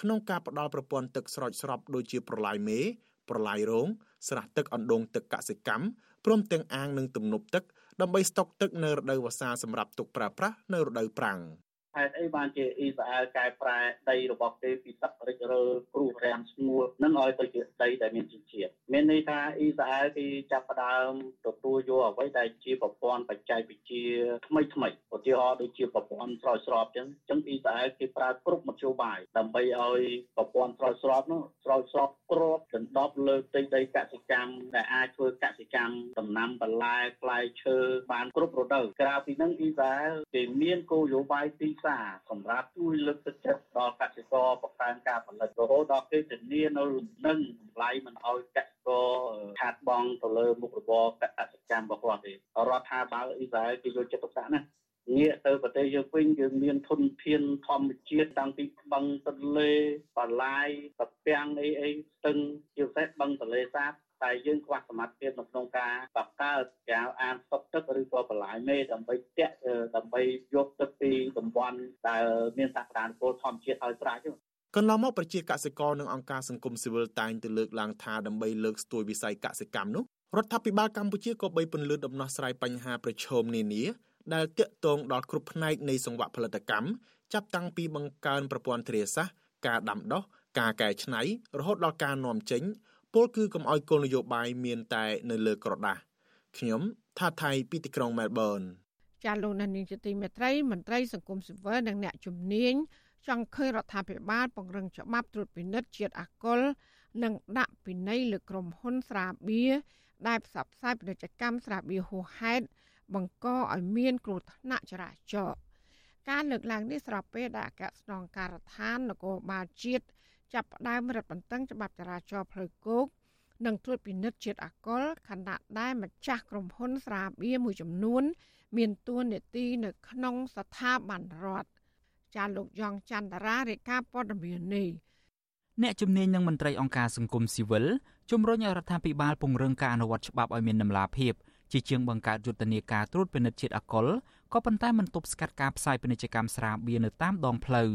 ក្នុងការផ្ដល់ប្រព័ន្ធទឹកស្រោចស្រពដូចជាប្រឡាយមេប្រឡាយរងស្រះទឹកអណ្ដូងទឹកកសិកម្មព្រមទាំងអាងនិងទំនប់ទឹក ដើម្បីស្តុកទឹកនៅរដូវវស្សាសម្រាប់ទុកប្រើប្រាស់នៅរដូវប្រាំង។ ហេតុអីបានជាអ៊ីស្រាអែលកែប្រែដីរបស់គេពីទឹករិចរើគ្រោះរាំងស្ងួតនឹងឲ្យទៅជាដីដែលមានជីជាតិមានន័យថាអ៊ីស្រាអែលគេចាប់ផ្ដើមទទួលយកអ្វីដែលជាប្រព័ន្ធបច្ចេកវិទ្យាថ្មីថ្មីឧទាហរណ៍ដូចជាប្រព័ន្ធស្រោចស្រពចឹងចឹងអ៊ីស្រាអែលគេប្រើគ្រប់មធ្យោបាយដើម្បីឲ្យប្រព័ន្ធស្រោចស្រពនោះស្រោចស្រពគ្របដណ្ដប់លើផ្ទៃដីកសិកម្មដែលអាចធ្វើកសិកម្មដំណាំបន្លែផ្លែឈើបានគ្រប់រដូវក្រៅពីនឹងអ៊ីស្រាអែលគេមានគោលនយោបាយទីផ្សារសម្រាប់ជួយលើកទឹកចិត្តដល់កសិករបង្កើនការផលិតរហូតដល់គេធានានៅនឹងតម្លៃមិនឲ្យកសិករខាតបង់ទៅលើមុខរបរកសិកម្មរបស់គាត់ទេរដ្ឋាភិបាលអ៊ីស្រាអែលគេយកចិត្តទុកដាក់ណាងាកទៅប្រទេសយើងវិញយើងមានធនធានធម្មជាតិតាំងពីបឹងទន្លេបលាយត្រពាំងអីអីស្ទឹងជាពិសេសបឹងទន្លេសាប តែយើងខ្វះសមត្ថភាពនៅក្នុងការបកកើតយ៉ាងអានស្តុកទឹកឬក៏បន្លាយមេដើម្បីតាក់ដើម្បីយកទឹកពីតំបន់ដែលមានសក្តានុពលធម្មជាតិឲ្យស្រេចកន្លងមកប្រជាកសិករនិងអង្គការសង្គមស៊ីវិលតែងទៅលើកឡើងថាដើម្បីលើកស្ទួយវិស័យកសិកម្មនោះរដ្ឋាភិបាលកម្ពុជាក៏បីពន្លឿនដំណោះស្រាយបញ្ហាប្រឈមនានាដែលទាក់ទងដល់គ្រប់ផ្នែកនៃសង្វាក់ផលិតកម្មចាប់តាំងពីបង្កើនប្រព័ន្ធធារាសាស្ត្រការដាំដុះការកែច្នៃរហូតដល់ការនាំចេញ ពលគឺកុំឲ្យគោលនយោបាយមានតែនៅលើក្រដាស់ខ្ញុំថាថៃពីទីក្រុងមែលប៊នចាលោកនានីជាទីមេត្រីមន្ត្រីសង្គមស៊ីវិលនិងអ្នកជំនាញចង់ឃើញរដ្ឋាភិបាលពង្រឹងច្បាប់ត្រួតពិនិត្យជាតិអាល់កុលនិងដាក់ពិន័យលើក្រុមហ៊ុនស្រាបៀរដែលផ្សព្វផ្សាយពាណិជ្ជកម្មស្រាបៀរហួសហេតុបង្កឲ្យមានគ្រោះថ្នាក់ចរាចរណ៍ការលើកឡើងនេះស្របពេលដែលអគ្គស្នងការដ្ឋាននគរបាលជាតិ ចាប់ផ្ដើមរឹតបន្តឹងច្បាប់ចរាចរណ៍ផ្លូវគោកនិងត្រួតពិនិត្យជាតិអាល់កុលខណៈដែលម្ចាស់ក្រុមហ៊ុនស្រាបៀរមួយចំនួន មានទួនាទីនៅក្នុងស្ថាប័នរដ្ឋចាលោកយ៉ងច័ន្ទរារាយការណ៍ព័ត៌មាននេះអ្នកជំនាញនិងមន្ត្រីអង្គការសង្គមស៊ីវិលជំរុញឲ្យរដ្ឋាភិបាលពង្រឹងការអនុវត្តច្បាប់ឲ្យមានដំណាភាពជាជាងបង្កើតយុទ្ធនាការត្រួតពិនិត្យជាតិអាល់កុលក៏ប៉ុន្តែមិនទប់ស្កាត់ការផ្សាយពាណិជ្ជកម្មស្រាបៀរនៅតាមដងផ្លូវ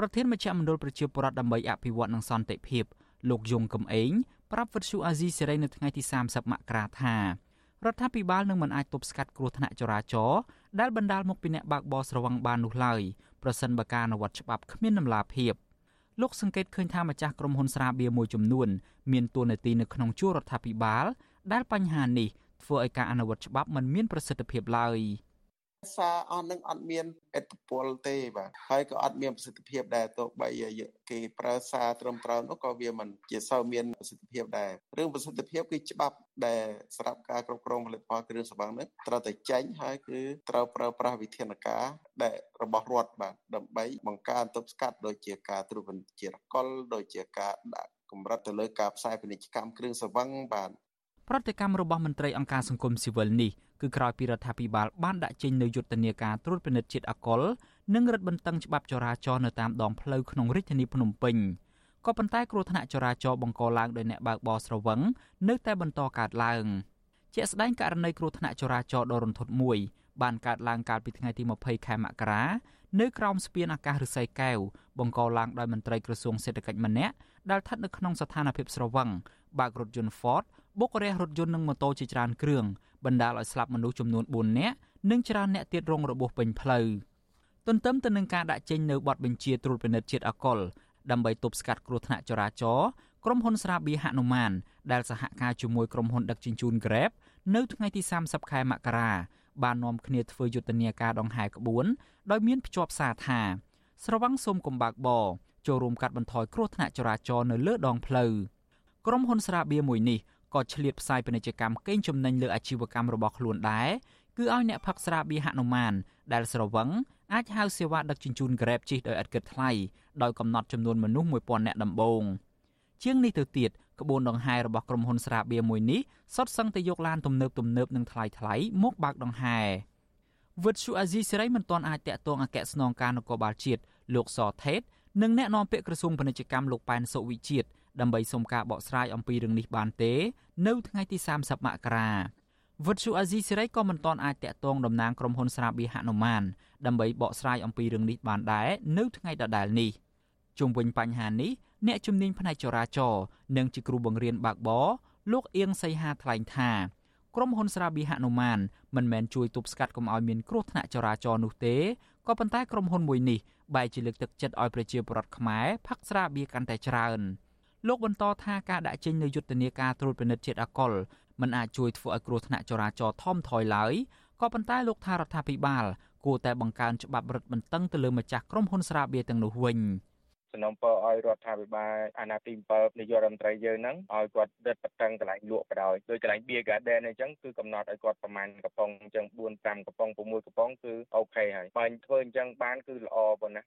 ប្រធានមជ្ឈមណ្ឌលប្រជាពលរដ្ឋដើម្បីអភិវឌ្ឍនិងសន្តិភាពលោកយងកំឯងប្រាប់វិទ្យុអាស៊ីសេរីនៅថ្ងៃទី30មករាថារដ្ឋាភិបាលនឹងមិនអាចទប់ស្កាត់គ្រោះថ្នាក់ចរាចរណ៍ដែលបណ្ដាលមកពីអ្នកបើកបរស្រវឹងបាននោះឡើយប្រសិនបើការអនុវត្តច្បាប់គ្មានដំណាភាពលោកសង្កេតឃើញថាម្ចាស់ក្រុមហ៊ុនស្រាបៀរមួយចំនួនមានតួនាទីនៅក្នុងជួររដ្ឋាភិបាលដែលបញ្ហានេះធ្វើឲ្យការអនុវត្តច្បាប់មិនមានប្រសិទ្ធភាពឡើយ។ សារអស់នឹងអត់មានឥទ្ធិពលទេបាទហើយក៏អត់មានប្រសិទ្ធភាពដែរទោះបីគេប្រើសារត្រឹមត្រូវនោះក៏វាមិនជាសូវមានប្រសិទ្ធភាពដែររឿងប្រសិទ្ធភាពគឺច្បាប់ដែលសម្រាប់ការគ្រប់គ្រងផលិតផលគ្រឿងសង្វឹងនេះត្រូវតែចេញហើយគឺត្រូវប្រើប្រាស់វិធានការដែលរបស់រដ្ឋបាទដើម្បីបង្កើនទប់ស្កាត់ដូចជាការត្រួតពិនិត្យជារកុលដូចជាការដាក់កម្រិតទៅលើការផ្សាយពាណិជ្ជកម្មគ្រឿងសង្វឹងបាទប្រតិកម្មរបស់មន្ត្រីអង្គការសង្គមស៊ីវិលនេះ គឺក្រោយពីរដ្ឋាភិបាលបានដាក់ចេញនូវយុទ្ធនាការត្រួតពិនិត្យជាតិអាល់កុលនិងរឹតបន្តឹងច្បាប់ចរាចរណ៍នៅតាមដងផ្លូវក្នុងរាជធានីភ្នំពេញក៏ប៉ុន្តែគ្រោះថ្នាក់ចរាចរណ៍បង្កឡើងដោយអ្នកបើកបរស្រវឹងនៅតែបន្តកើតឡើងជាក់ស្ដែងករណីគ្រោះថ្នាក់ចរាចរណ៍ដ៏រន្ធត់មួយបានកើតឡើងកាលពីថ្ងៃទី20ខែមករានៅក្រោមស្ពានអាកាសឫស្សីកែវបង្កឡើងដោយមន្ត្រីក្រសួងសេដ្ឋកិច្ចម្នាក់ដែលស្ថិតនៅក្នុងស្ថានភាពស្រវឹងបើករថយន្ត Ford បុករះរថយន្តនិងម៉ូតូជាច្រើនគ្រឿង បណ្ដាលឲ្យស្លាប់មនុស្សចំនួន4នាក់និងច្រើនអ្នកទៀតរងរបួសពេញផ្លូវទន្ទឹមទៅនឹងការដាក់ចេញនៅបទបញ្ជាត្រួតពិនិត្យជាតិអកុលដើម្បីទប់ស្កាត់គ្រោះថ្នាក់ចរាចរណ៍ក្រុមហ៊ុនស្រាបៀរហនុមានដែលសហការជាមួយក្រុមហ៊ុនដឹកជញ្ជូន Grab នៅថ្ងៃទី30ខែមករាបាននាំគ្នាធ្វើយុទ្ធនាការដង្ហែក្បួនដោយមានភ្ជាប់សារថា ស្រវឹងសូមកំបាក់បចូលរួមកាត់បន្ថយគ្រោះថ្នាក់ចរាចរណ៍នៅលើដងផ្លូវក្រុមហ៊ុនស្រាបៀរមួយនេះ ក៏ឆ្លៀតផ្សាយពាណិជ្ជកម្មកេងចំណេញលើអាជីវកម្មរបស់ខ្លួនដែរគឺឲ្យអ្នកផឹកស្រាបៀរហនុមានដែលស្រវឹងអាចហៅសេវាដឹកជញ្ជូន Grab ជិះដោយឥតគិតថ្លៃដោយកំណត់ចំនួនមនុស្ស1000នាក់ដំបូងជាងនេះទៅទៀតក្បួនដង្ហែរបស់ក្រុមហ៊ុនស្រាបៀរមួយនេះសុទ្ធសឹងតែយកឡានទំនើបទំនើបនិងថ្លៃថ្លៃមកបើកដង្ហែវិទ្យុអាស៊ីសេរីមិនទាន់អាចតាក់ទងអគ្គស្នងការនគរបាលជាតិលោកសថេតនិងអ្នកនាំពាក្យក្រសួងពាណិជ្ជកម្មលោកប៉ែនសុវិជាតិ ដើម្បីសុំការបកស្រាយអំពីរឿងនេះបានទេ នៅថ្ងៃទី30មករាវិទ្យុអាស៊ីសេរីក៏មិនទាន់អាចតាក់ទងតំណាងក្រុមហ៊ុនស្រាបៀរហនុមានដើម្បីបកស្រាយអំពីរឿងនេះបានដែរនៅថ្ងៃដដែលនេះជុំវិញបញ្ហានេះអ្នកជំនាញផ្នែកចរាចរណ៍និងជាគ្រូបង្រៀនបើកបរលោកអៀងសីហាថ្លែងថាក្រុមហ៊ុនស្រាបៀរហនុមានមិនមែនជួយទប់ស្កាត់កុំឲ្យមានគ្រោះថ្នាក់ចរាចរណ៍នោះទេក៏ប៉ុន្តែក្រុមហ៊ុនមួយនេះបែរជាលើកទឹកចិត្តឲ្យប្រជាពលរដ្ឋខ្មែរផឹកស្រាបៀរកាន់តែច្រើន លោកបន្តថាការដាក់ចេញនូវយុទ្ធនាការត្រួតពិនិត្យជាតិអាល់កុលមិនអាចជួយធ្វើឲ្យគ្រោះថ្នាក់ចរាចរណ៍ថមថយឡើយក៏ប៉ុន្តែលោកថារដ្ឋាភិបាលគួរតែបង្កើនច្បាប់រឹតបន្តឹងទៅលើម្ចាស់ក្រុមហ៊ុនស្រាបៀរទាំងនោះវិញ។សំណូមពរឲ្យរដ្ឋាភិបាលអាណត្តិទី7នាយករដ្ឋមន្ត្រីយើងហ្នឹងឲ្យគាត់ដិតបន្តឹងកន្លែងលក់ក៏ដោយដោយកន្លែង Beer Garden អញ្ចឹងគឺកំណត់ឲ្យគាត់ប្រមាណកំប៉ុងអញ្ចឹង4 5កំប៉ុង6កំប៉ុងគឺអូខេហើយបើធ្វើអញ្ចឹងបានគឺល្អប៉ុណ្ណា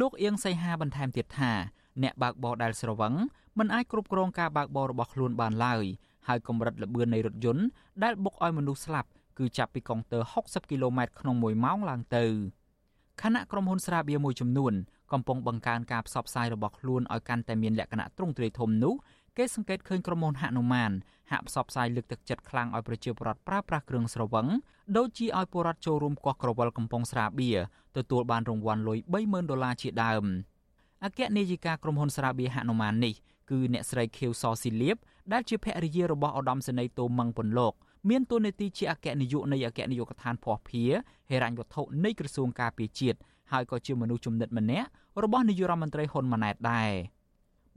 លោកអៀងសីហាបន្ថែមទៀតថា អ្នកបើកបរដែលស្រវឹងមិនអាចគ្រប់គ្រងការបើកបររបស់ខ្លួនបានឡើយហើយកម្រិតល្បឿននៃរថយន្តដែលបុកឲ្យមនុស្សស្លាប់គឺចាប់ពីកុងទ័រ60គីឡូម៉ែត្រក្នុង1ម៉ោងឡើងទៅខណៈក្រុមហ៊ុនស្រាបៀរមួយចំនួនកំពុងបង្កើនការផ្សព្វផ្សាយរបស់ខ្លួនឲ្យកាន់តែមានលក្ខណៈទ្រង់ទ្រាយធំនោះគេសង្កេតឃើញក្រុមហ៊ុនហនុមានហាក់ផ្សព្វផ្សាយលើកទឹកចិត្តខ្លាំងឲ្យប្រជាពលរដ្ឋប្រើប្រាស់គ្រឿងស្រវឹងដូចជាឲ្យពលរដ្ឋចូលរួមកោះក្រវិលកំពង់ស្រាបៀរទទួលបានរង្វាន់លុយ30000ដុល្លារជាដើម អគ្គនាយិកាក្រុមហ៊ុនស្រាបៀរហនុមាននេះគឺអ្នកស្រីខៀវសស៊ីលៀបដែលជាភរិយារបស់ឧត្តមសេនីយ៍តូម៉ឹងពុនលោកមានតួនាទីជាអគ្គនាយកនៃអគ្គនាយកដ្ឋានភ័ស្តុភារហិរញ្ញវត្ថុនៃក្រសួងការពារជាតិហើយក៏ជាមនុស្សជំនិតម្នាក់របស់នាយករដ្ឋមន្ត្រីហ៊ុនម៉ាណែតដែរ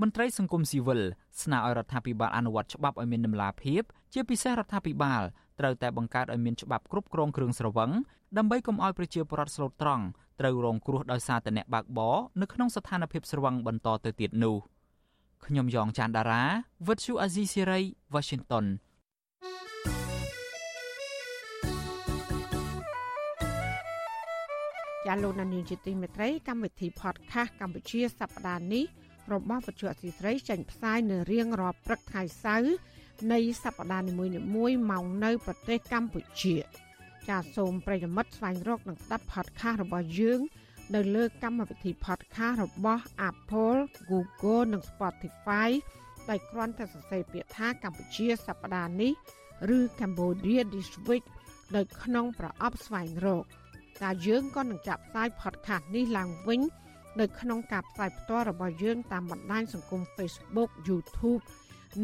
មន្ត្រីសង្គមស៊ីវិលស្នើឲ្យរដ្ឋាភិបាលអនុវត្តច្បាប់ឲ្យមានដំណាភាពជាពិសេសរដ្ឋាភិបាល ត្រូវតែបង្កើតឲ្យមានច្បាប់គ្រប់គ្រងគ្រឿងស្រវឹងដើម្បីកុំឲ្យប្រជាពលរដ្ឋស្លូតត្រង់ត្រូវរងគ្រោះដោយសារតែអ្នកបើកបរនៅក្នុងស្ថានភាពស្រវឹងបន្តទៅទៀតនោះខ្ញុំយ៉ងច័ន្ទដារាវិទ្យុអាស៊ីសេរី Washington ចាលោកនានីជាទីមេត្រីកម្មវិធី podcast កម្ពុជាសប្តាហ៍នេះរបស់វិទ្យុអសីស្រីចេញផ្សាយនៅរៀងរាល់ព្រឹកថ្ងៃសៅរ៍ នៃសប្តាហ៍នីមួយៗមកនៅប្រទេសកម្ពុជាចាសសូមប្រិយមិត្តស្វែងរកនិងស្ដាប់ podcast របស់យើង នៅលើកម្មវិធី podcast របស់ Apple, Google និង Spotify ដោយគ្រាន់តែសរសេរពាក្យថាកម្ពុជាសប្តាហ៍នេះឬ Cambodia This Week នៅក្នុងប្រអប់ស្វែងរកតែយើងក៏នឹងចាប់ផ្សាយ podcast នេះឡើងវិញ នៅក្នុងការផ្សាយផ្ទាល់របស់យើងតាមបណ្ដាញសង្គម Facebook YouTube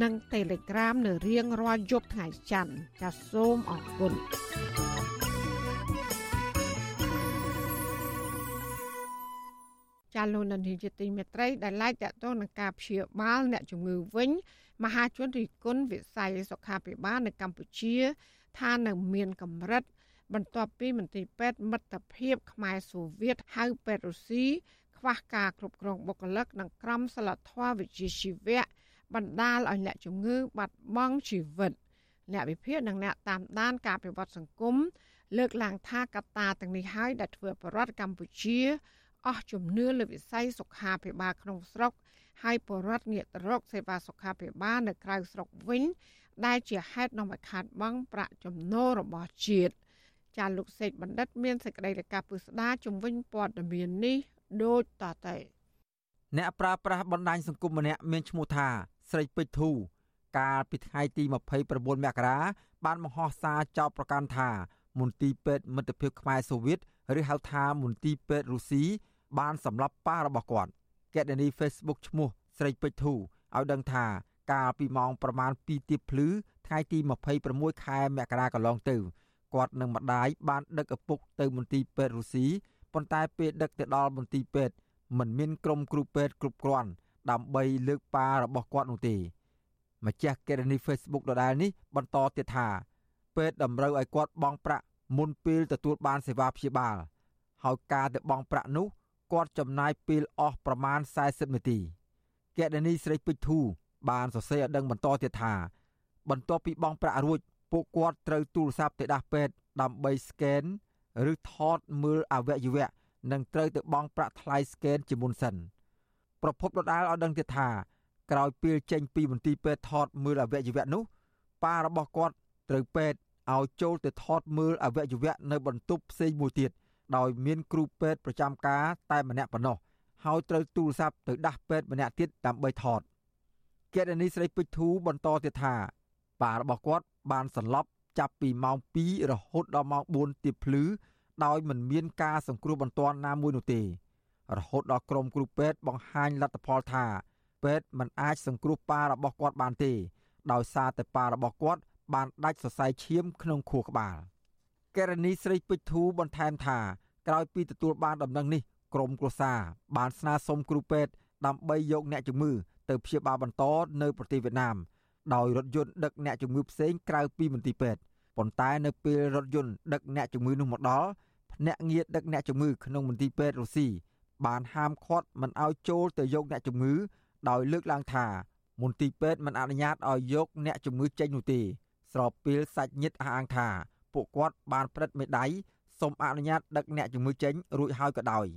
និង Telegram នៅរៀងរាល់យប់ថ្ងៃច័ន្ទចាសសូមអរគុណចាលោកនានីជាទីមេត្រីដែលឡាយតតងនឹងការព្យាបាលអ្នកជំងឺវិញ មហាជនរិគុណវិស័យសុខាភិបាលនៅកម្ពុជា ថានៅមានកម្រិត បន្ទាប់ពីមន្ទីរពេទ្យមិត្តភាពខ្មែរសូវៀតហៅពេទ្យរុស្ស៊ីខ្វះការគ្រប់គ្រងបុគ្គលិក និងក្រមសីលធម៌វិជ្ជាជីវៈ បណ្ដាលឲ្យអ្នកជំងឺបាត់បង់ជីវិតអ្នកវិភាគនិងអ្នកតាមដានការពិវត្តសង្គមលើកឡើងថាកត្តាទាំងនេះហើយដែលធ្វើប្រវត្តិកម្ពុជាអស់ជំនឿលើវិស័យសុខាភិបាលក្នុងស្រុក ហើយបរដ្ឋងាកទៅរកសេវាសុខាភិបាលនៅក្រៅស្រុកវិញ ដែលជាហេតុនាំឲ្យខាតបង់ប្រាក់ចំណូលរបស់ជាតិចាលោកសេកបណ្ឌិតមានសេចក្តីរាយការណ៍ពុស្ដាជំវិញព័ត៌មាននេះដូចតទៅអ្នកប្រើប្រាស់បណ្ដាញសង្គមម្នាក់មានឈ្មោះថា ស្រីពេជ្រធូកាលពីថ្ងៃទី29មករាបានបង្ហោះសារចោទប្រកាន់ថាមន្ទីរពេទ្យមិត្តភាពខ្មែរសូវៀតឬហៅថាមន្ទីរពេទ្យរុស្ស៊ីបានសម្លាប់ប៉ារបស់គាត់កេតនី Facebook ឈ្មោះស្រីពេជ្រធូឲ្យដឹងថាកាលពីម៉ោងប្រមាណ2ទៀបភ្លឺថ្ងៃទី26ខែមករាកន្លងទៅគាត់និងម្ដាយបានដឹកឪពុកទៅមន្ទីរពេទ្យរុស្ស៊ីប៉ុន្តែពេលដឹកទៅដល់មន្ទីរពេទ្យមិនមានក្រុមគ្រូពេទ្យគ្រប់គ្រាន់ ដើម្បីលើកប៉ារបស់គាត់នោះទេម្ចាស់កេរនី Facebook ដដែលនេះបន្តទៀតថាពេទ្យតម្រូវឲ្យគាត់បង់ប្រាក់មុនពេលទទួលបានសេវាព្យាបាលហើយការទៅបង់ប្រាក់នោះគាត់ចំណាយពេលអស់ប្រមាណ40នាទីកេរនីស្រីពេជ្រធូបានសរសេរឲ្យដឹងបន្តទៀតថា បន្ទាប់ពីបង់ប្រាក់រួចពួកគាត់ត្រូវទូរស័ព្ទទៅដាស់ពេទ្យដើម្បីស្កេនឬថតមើលអវយវៈនិងត្រូវទៅបង់ប្រាក់ថ្លៃស្កេនជាមុនសិន ប្រពន្ធដដាលឲ្យដឹងទៀតថាក្រោយពេលចេញពីមន្ទីរពេទ្យថតមើលអវយវៈនោះប៉ារបស់គាត់ត្រូវពេទ្យឲ្យចូលទៅថតមើលអវយវៈនៅបន្ទប់ផ្សេងមួយទៀតដោយមានគ្រូពេទ្យប្រចាំការតែម្នាក់ប៉ុណ្ណោះហើយត្រូវទូរស័ព្ទទៅដាស់ពេទ្យម្នាក់ទៀតដើម្បីថតកេរនីស្រីពេជ្រធូបន្តទៀតថាប៉ារបស់គាត់បានសន្លប់ចាប់ពីម៉ោង2រហូតដល់ម៉ោង4ទៀបភ្លឺដោយមិនមានការសង្គ្រោះបន្ទាន់ណាមួយនោះទេ រហូតដល់ក្រុមគ្រូពេទ្យបង្ហាញលទ្ធផលថាពេទ្យមិនអាចសង្គ្រោះប៉ារបស់គាត់បានទេ ដោយសារតែប៉ារបស់គាត់បានដាច់សរសៃឈាមក្នុងខួរក្បាលករណីស្រីពេជ្រធូបន្ថែមថាក្រោយពីទទួលបានដំណឹងនេះក្រមគ្រួសារបានស្នើសុំគ្រូពេទ្យដើម្បីយកអ្នកជំងឺទៅព្យាបាលបន្តនៅប្រទេសវៀតណាមដោយរថយន្តដឹកអ្នកជំងឺផ្សេងក្រៅពីមន្ទីរពេទ្យប៉ុន្តែនៅពេលរថយន្តដឹកអ្នកជំងឺនោះមកដល់ភ្នាក់ងារដឹកអ្នកជំងឺក្នុងមន្ទីរពេទ្យរុស្ស៊ី បានហាមឃាត់មិនឲ្យចូលទៅយកអ្នកជំងឺដោយលើកឡើងថាមន្ទីរពេទ្យមិនអនុញ្ញាតឲ្យយកអ្នកជំងឺចេញនោះទេស្របពេលសាច់ញាតិអះអាងថាពួកគាត់បានព្រឹត្តមេដៃសូមអនុញ្ញាតដឹកអ្នកជំងឺចេញរួចហើយក៏ដោយ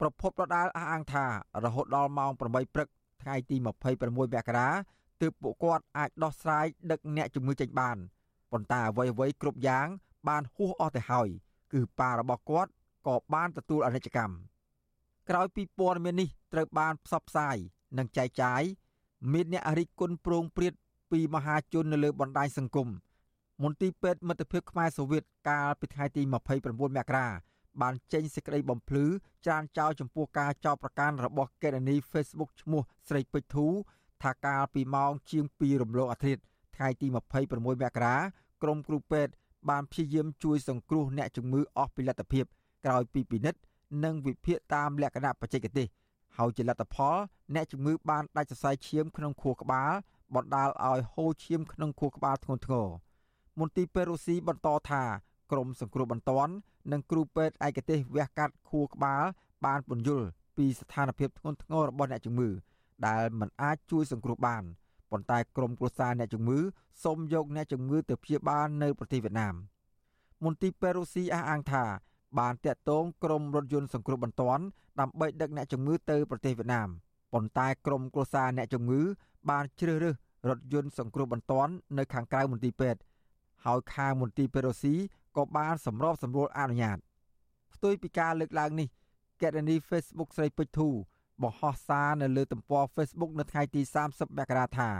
ប្រពន្ធប្រដាល់អះអាងថារហូតដល់ម៉ោង8ព្រឹកថ្ងៃទី26មករាទើបពួកគាត់អាចដោះស្រាយដឹកអ្នកជំងឺចេញបានប៉ុន្តែអ្វីៗគ្រប់យ៉ាងបានហួសអស់ទៅហើយគឺប៉ារបស់គាត់ក៏បានទទួលអនិច្ចកម្ម ក្រោយពីព័ត៌មាននេះត្រូវបានផ្សព្វផ្សាយនិងចែកចាយមានអ្នករិះគន់ប្រងព្រាតពីមហាជននៅលើបណ្ដាញសង្គមមន្ទីរពេទ្យមិត្តភាពខ្មែរសូវៀតកាលពីថ្ងៃទី29មករាបានចេញសេចក្តីបំភ្លឺច្រានចោលចំពោះការចោទប្រកាន់របស់កេរនី Facebook ឈ្មោះស្រីពេជ្រធូថាកាលពីម៉ោងជាង2រំលងអាធ្រាត្រថ្ងៃទី26មករាក្រុមគ្រូពេទ្យបានព្យាយាមជួយសង្គ្រោះអ្នកជំងឺអស់ពីលទ្ធភាពក្រោយពីពិនិត្យ និងវិភាគតាមលក្ខណៈបច្ចេកទេសហើយជាលទ្ធផល អ្នកជំងឺបានដាច់សរសៃឈាមក្នុងខួរក្បាលបណ្ដាលឲ្យហូរឈាមក្នុងខួរក្បាលធ្ងន់ធ្ងរមន្ទីរពេទ្យរុស្ស៊ីបន្តថាក្រមសង្គ្រោះបន្ទាន់និងគ្រូពេទ្យឯកទេសវះកាត់ខួរក្បាល បានពន្យល់ពីស្ថានភាពធ្ងន់ធ្ងររបស់អ្នកជំងឺដែលមិនអាចជួយសង្គ្រោះបានប៉ុន្តែក្រមគ្រួសារអ្នកជំងឺសូមយកអ្នកជំងឺទៅព្យាបាលនៅប្រទេសវៀតណាមមន្ទីរពេទ្យរុស្ស៊ីអះអាងថា បានតាក់ទងក្រុមរថយន្តសង្គ្រោះបន្ទាន់ដើម្បីដឹកអ្នកជំងឺទៅប្រទេសវៀតណាមប៉ុន្តែក្រុមគ្រួសារអ្នកជំងឺបានជ្រើសរើសរថយន្តសង្គ្រោះបន្ទាន់នៅខាងក្រៅមន្ទីរពេទ្យហើយខាងមន្ទីរពេទ្យរុស្ស៊ីក៏បានសម្របសម្រួលអនុញ្ញាតផ្ទុយពីការលើកឡើងនេះកេរនី Facebook ស្រីពេជ្រធូបង្ហោះសារនៅលើទំព័រ Facebook នៅថ្ងៃទី30មករាថា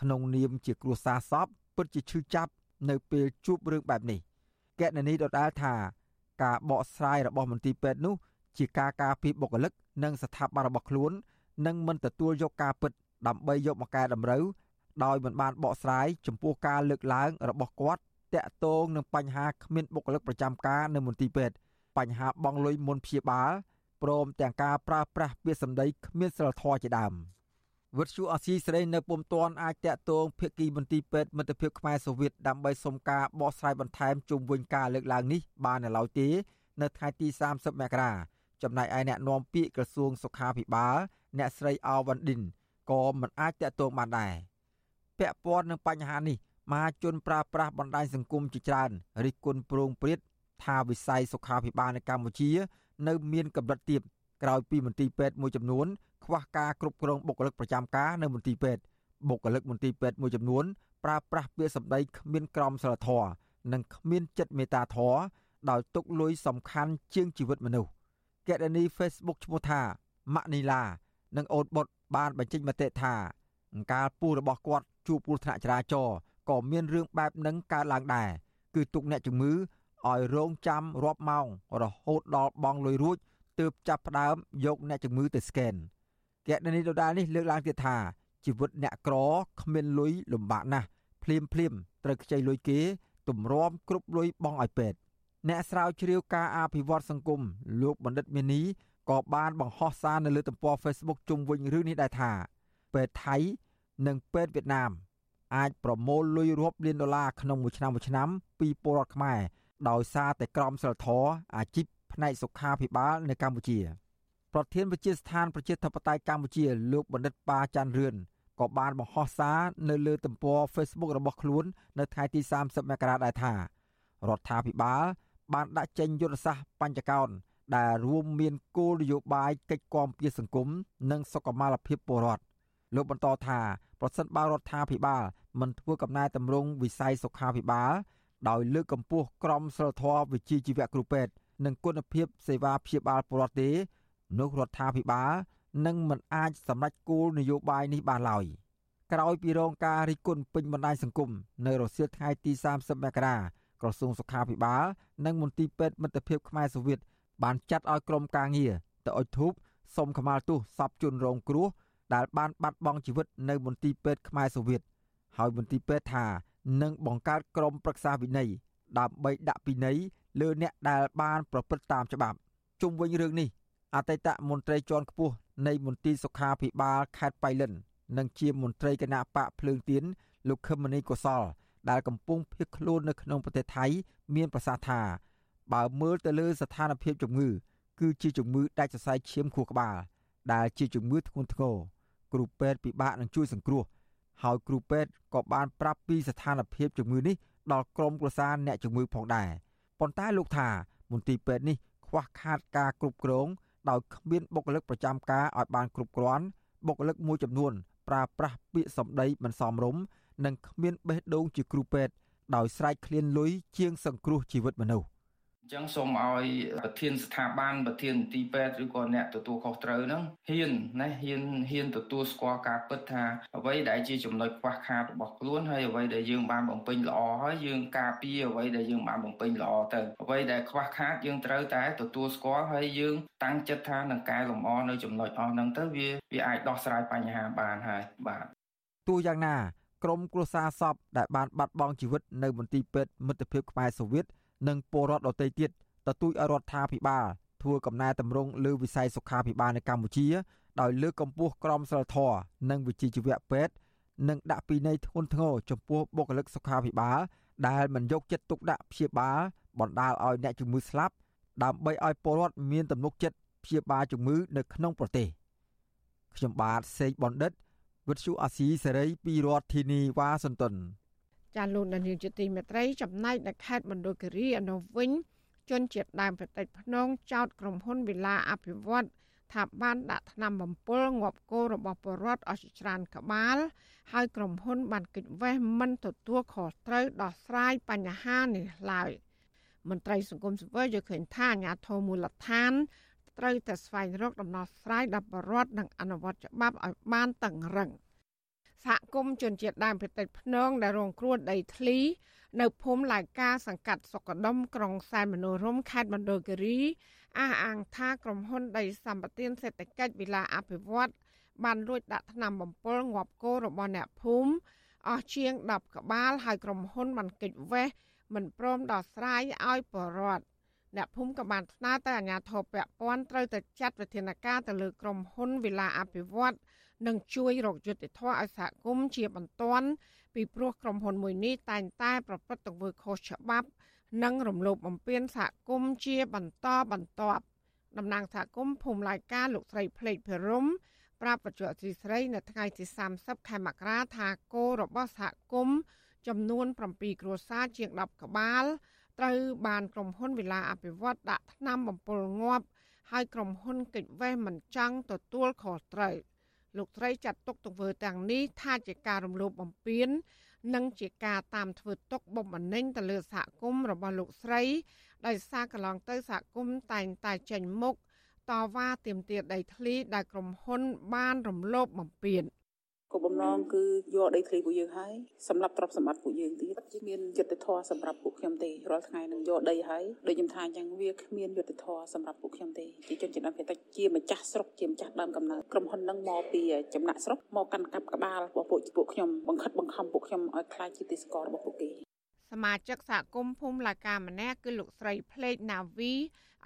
ក្នុងនាមជាគ្រួសារសពពិតជាឈឺចាប់នៅពេលជួបរឿងបែបនេះកេរនីដដែលថា ការបកស្រាយរបស់មន្ទីរពេទ្យនោះជាការការពារបុគ្គលិកនិងស្ថាប័នរបស់ខ្លួននិងមិនទទួលយកការពិតដើម្បីយកមកកែតម្រូវដោយមិនបានបកស្រាយចំពោះការលើកឡើងរបស់គាត់តាក់ទងនឹងបញ្ហាគ្មានបុគ្គលិកប្រចាំការនៅមន្ទីរពេទ្យបញ្ហាបង់លុយមុនព្យាបាលព្រមទាំងការប្រើប្រាស់ពាក្យសម្ដីគ្មានសិលធម៌ជាដើម វិទ្យុអសីសេរីនៅពុំទាន់អាចតាក់ទងភាគីមន្ទីរពេទ្យមិត្តភាពខ្មែរសូវៀតដើម្បីសុំការបកស្រាយបន្ថែមជុំវិញការលើកឡើងនេះបាននៅឡើយទេនៅថ្ងៃទី30មករាចំណែកឯអ្នកនាំពាក្យក្រសួងសុខាភិបាល អ្នកស្រីអវ៉ាន់ឌិនក៏មិនអាចតាក់ទងបានដែរពាក់ព័ន្ធនឹងបញ្ហានេះមហាជនប្រើប្រាស់បណ្ដាញសង្គមជាច្រើនរិះគន់ប្រងព្រាតថាវិស័យសុខាភិបាលនៅកម្ពុជា នៅមានកម្រិតទាបក្រោយពីមន្ទីរពេទ្យមួយចំនួនខ្វះការគ្រប់គ្រងបុគ្គលិកប្រចាំការនៅមន្ទីរពេទ្យបុគ្គលិកមន្ទីរពេទ្យមួយចំនួនប្រើប្រាស់ពាក្យសម្ដីគ្មានក្រមសីលធម៌និងគ្មានចិត្តមេត្តាធម៌ដោយទុកលុយសំខាន់ជាងជីវិតមនុស្សកេរនី Facebook ឈ្មោះថាម៉ាក់នីឡានិងអូនបុតបានបញ្ចេញមតិថាអង្ការពូរបស់គាត់ជួបគ្រោះថ្នាក់ចរាចរណ៍ក៏មានរឿងបែបនឹងកើតឡើងដែរគឺទុកអ្នកជំងឺឲ្យរងចាំរាប់ម៉ោងរហូតដល់បង់លុយរួចទើបចាប់ផ្ដើមយកអ្នកជំងឺទៅស្កេន កណនីដដាលនេះលើកឡើងទៀតថាជីវិតអ្នកក្រគ្មានលុយលំបាកណាស់ភ្លាមភ្លាមត្រូវខ្ចីលុយគេទម្រាំគ្រប់លុយបង់ឲ្យពេទ្យអ្នកស្រាវជ្រាវការអភិវឌ្ឍសង្គមលោកបណ្ឌិតមានីក៏បានបង្ហោះសារនៅលើទំព័រ Facebook ជុំវិញរឿងនេះដែរថាពេទ្យថៃនិងពេទ្យវៀតណាមអាចប្រមូលលុយរាប់លានដុល្លារក្នុងមួយឆ្នាំមួយឆ្នាំពីពលរដ្ឋខ្មែរដោយសារតែក្រមសីលធម៌អាជីពផ្នែកសុខាភិបាលនៅកម្ពុជា ប្រធានវិជាស្ថានប្រជាធិបតេយ្យកម្ពុជាលោកបណ្ឌិតប៉ាច័ន្ទរឿនក៏បានបង្ហោះសារនៅលើទំព័រ Facebook របស់ខ្លួន នៅថ្ងៃទី30មករាដែរថារដ្ឋាភិបាលបានដាក់ចេញយុទ្ធសាស្ត្របញ្ចកោណដែលរួមមានគោលនយោបាយកិច្ចគាំពារសង្គមនិងសុខុមាលភាពពលរដ្ឋលោកបន្តថាប្រសិនបើរដ្ឋាភិបាលមិនធ្វើកំណែតម្រង់វិស័យសុខាភិបាល ដោយលើកកម្ពស់ក្រមសីលធម៌វិជ្ជាជីវៈគ្រូពេទ្យនិងគុណភាពសេវាព្យាបាលពលរដ្ឋទេ នោះរដ្ឋាភិបាលនឹងមិនអាចសម្រេចគោលនយោបាយនេះបានឡើយក្រោយពីរងការរិះគន់ពេញបណ្ដាញសង្គមនៅរសៀលថ្ងៃទី30មករាក្រសួងសុខាភិបាលនិងមន្ទីរពេទ្យមិត្តភាពខ្មែរសូវៀតបានចាត់ឲ្យក្រុមការងារទៅអុជធូបសុំខមាលទោសសពជនរងគ្រោះដែលបានបាត់បង់ជីវិតនៅមន្ទីរពេទ្យខ្មែរសូវៀតហើយមន្ទីរពេទ្យថានឹងបង្កើតក្រុមប្រឹក្សាវិន័យដើម្បីដាក់ពិន័យលើអ្នកដែលបានប្រព្រឹត្តតាមច្បាប់ជុំវិញរឿងនេះ អតីតមន្ត្រីជាន់ខ្ពស់នៃមន្ទីរសុខាភិបាលខេត្តបៃលិន និងជាមន្ត្រីគណៈបកភ្លើងទៀនលោកខឹមមនីកុសល ដែលកំពុងភៀសខ្លួននៅក្នុងប្រទេសថៃ មានប្រសាសន៍ថាបើមើលទៅលើស្ថានភាពជំងឺ គឺជាជំងឺដាច់សរសៃឈាមខួរក្បាល ដែលជាជំងឺធ្ងន់ធ្ងរគ្រូពេទ្យពិបាកនឹងជួយសង្គ្រោះហើយគ្រូពេទ្យក៏បានប្រាប់ពីស្ថានភាពជំងឺនេះដល់ក្រុមគ្រួសារអ្នកជំងឺផងដែរប៉ុន្តែលោកថាមន្ទីរពេទ្យនេះខ្វះខាតការគ្រប់គ្រង ដោយគ្មានបុគ្គលិកប្រចាំការឲ្យបានគ្រប់គ្រាន់បុគ្គលិកមួយចំនួនប្រើប្រាស់ពាក្យសម្ដីមិនសមរម្យនិងគ្មានបេះដូងជាគ្រូពេទ្យដោយស្រែកឃ្លានលុយជាងសង្គ្រោះជីវិតមនុស្ស អញ្ចឹងសូមឲ្យប្រធានស្ថាប័នប្រធានមន្ទីរពេទ្យឬក៏អ្នកទទួលខុសត្រូវហ្នឹងហ៊ានណាហ៊ានហ៊ានទទួលស្គាល់ការពិតថាអ្វីដែលជាចំណុចខ្វះខាតរបស់ខ្លួនហើយអ្វីដែលយើងបានបំពេញល្អហើយយើងការពារអ្វីដែលយើងបានបំពេញល្អទៅអ្វីដែលខ្វះខាតយើងត្រូវតែទទួលស្គាល់ហើយយើងតាំងចិត្តថានឹងកែលម្អនៅចំណុចអស់ហ្នឹងទៅវាវាអាចដោះស្រាយបញ្ហាបានហើយបាទទោះយ៉ាងណាក្រមគ្រួសារសពដែលបានបាត់បង់ជីវិតនៅមន្ទីរពេទ្យមិត្តភាពខ្មែរសូវៀត និងពលរដ្ឋដទៃទៀតទទូចឲ្យរដ្ឋាភិបាលធ្វើកំណែតម្រង់លើវិស័យសុខាភិបាលនៅកម្ពុជា ដោយលើកកម្ពស់ក្រមសីលធម៌និងវិជ្ជាជីវៈពេទ្យនិងដាក់ពិន័យធ្ងន់ធ្ងរចំពោះបុគ្គលិកសុខាភិបាល ដែលមិនយកចិត្តទុកដាក់ព្យាបាលបណ្ដាលឲ្យអ្នកជំងឺស្លាប់ដើម្បីឲ្យពលរដ្ឋមានទំនុកចិត្តព្យាបាលជំងឺនៅក្នុងប្រទេសខ្ញុំបាទសេកបណ្ឌិតវិទ្យុអាស៊ីសេរីពីរដ្ឋធានីវ៉ាស៊ីនតោន ចាលោកនាយកជាទីមេត្រីចំណែកនៅខេត្តមណ្ឌលគិរីអនុវិញជនជាតិដើមប្រទេសភ្នងចោតក្រុមហ៊ុនវិឡាអភិវឌ្ឍថាបានដាក់ថ្នាំបំពុលងាប់គោរបស់ពលរដ្ឋអស់ជាច្រើនក្បាល ហើយក្រុមហ៊ុនបានកិច្ចវេះមិនទទួលខុសត្រូវដោះស្រាយបញ្ហានេះឡើយមន្ត្រីសង្គមស៊ីវិលយល់ឃើញថាអាញាធមូលដ្ឋានត្រូវតែស្វែងរកដំណោះស្រាយដល់ពលរដ្ឋនិងអនុវត្តច្បាប់ឲ្យបានតឹងរឹង សហគមន៍ជនជាតិដើមភាគតិចភ្នងដែលរងគ្រោះដីធ្លី នៅភូមិឡាយកាសង្កាត់សុកដុមក្រុងសែនមនោរមខេត្តមណ្ឌលគិរីអះអាងថាក្រុមហ៊ុនដីសម្បត្តិសេដ្ឋកិច្ចវិឡាអភិវឌ្ឍបានលួចដាក់ថ្នាំបំពុលងាប់គោរបស់អ្នកភូមិអស់ជាង10ក្បាលហើយក្រុមហ៊ុនបានកិច្ចវេះមិនព្រមដោះស្រាយឲ្យបរដ្ឋអ្នកភូមិក៏បានស្នើទៅអាជ្ញាធរពាក់ព័ន្ធត្រូវតែចាត់វិធានការទៅលើក្រុមហ៊ុនវិឡាអភិវឌ្ឍនិ ងជួយរកយុត្តិធម៌ឲ្យសហគមន៍ជាបន្ទាន់ពីព្រោះក្រុមហ៊ុនមួយនេះតែងតែប្រព្រឹត្តទង្វើខុសច្បាប់និងរំលោភបំពានសហគមន៍ជាបន្តបន្ទាប់តំណាងសហគមន៍ភូមិឡាយកាលោកស្រីភ្លេកភិរមប្រាប់បច្ចុប្បន្នស្រីនៅថ្ងៃទី30ខែមករាថាគោរបស់សហគមន៍ចំនួន7គ្រួសារជាង10ក្បាលត្រូវបានក្រុមហ៊ុនវិឡាអភិវឌ្ឍដាក់ថ្នាំបំពុលងាប់ហើយក្រុមហ៊ុនកិច្ចវេះមិនចង់ទទួលខុសត្រូវ។ លោកស្រីចាត់ទុកទង្វើទាំងនេះថាជាការរំលោភបំពាន និងជាការតាមធ្វើទុកបុកម្នេញទៅលើសហគមន៍របស់លោកស្រីដោយសារកន្លងទៅសហគមន៍តែងតែចេញមុខតវ៉ាទាមទារដីធ្លីដែលក្រុមហ៊ុនបានរំលោភបំពាន គោលបំណងគឺយកដីធ្លីពួកយើងហើយសម្រាប់ទ្រព្យសម្បត្តិពួកយើងទៀតជាមានយុទ្ធធរសម្រាប់ពួកខ្ញុំទេរាល់ថ្ងៃនឹងយកដីហើយដូចខ្ញុំថាអញ្ចឹងវាគ្មានយុទ្ធធរសម្រាប់ពួកខ្ញុំទេជាជនជាតិដើមភាគតិចជាម្ចាស់ស្រុកជាម្ចាស់ដើមកំណើតក្រុមហ៊ុននឹងមកពីចំណាក់ស្រុកមកកាន់កាប់ក្បាលរបស់ពួកពួកខ្ញុំបង្ខិតបង្ខំពួកខ្ញុំឲ្យខ្លាចជាទីស្គាល់របស់ពួកគេសមាជិកសហគមន៍ភូមិលាកាម្នាក់គឺលោកស្រីភ្លេកណាវី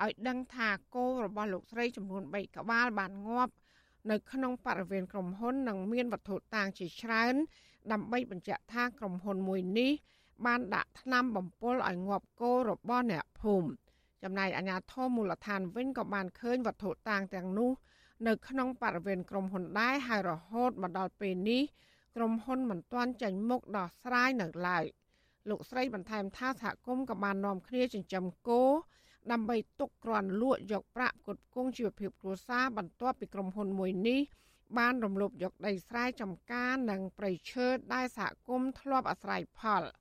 ឲ្យដឹងថាគោរបស់លោកស្រីចំនួន3ក្បាលបានងាប់ នៅក្នុងបរិវេណក្រុមហ៊ុននិងមានវត្ថុតាងជាច្រើន ដើម្បីបញ្ជាក់ថាក្រុមហ៊ុនមួយនេះបានដាក់ថ្នាំបំពុលឲ្យងាប់គោរបស់អ្នកភូមិចំណែកអាជ្ញាធរមូលដ្ឋានវិញក៏បានឃើញវត្ថុតាងទាំងនោះនៅក្នុងបរិវេណក្រុមហ៊ុនដែរហើយរហូតមកដល់ពេលនេះក្រុមហ៊ុនមិនទាន់ចេញមុខដោះស្រាយនៅឡើយលោកស្រីបន្ថែមថាសហគមន៍ក៏បាននាំគ្នាចិញ្ចឹមគោ ដើម្បីទុកគ្រាន់លក់យកប្រាក់ផ្គត់ផ្គង់ជីវភាពគ្រួសារបន្ទាប់ពីក្រុមហ៊ុនមួយនេះបានរំលោភយកដីស្រែចម្ការនិងព្រៃឈើដែលសហគមន៍ធ្លាប់អាស្រ័យផល។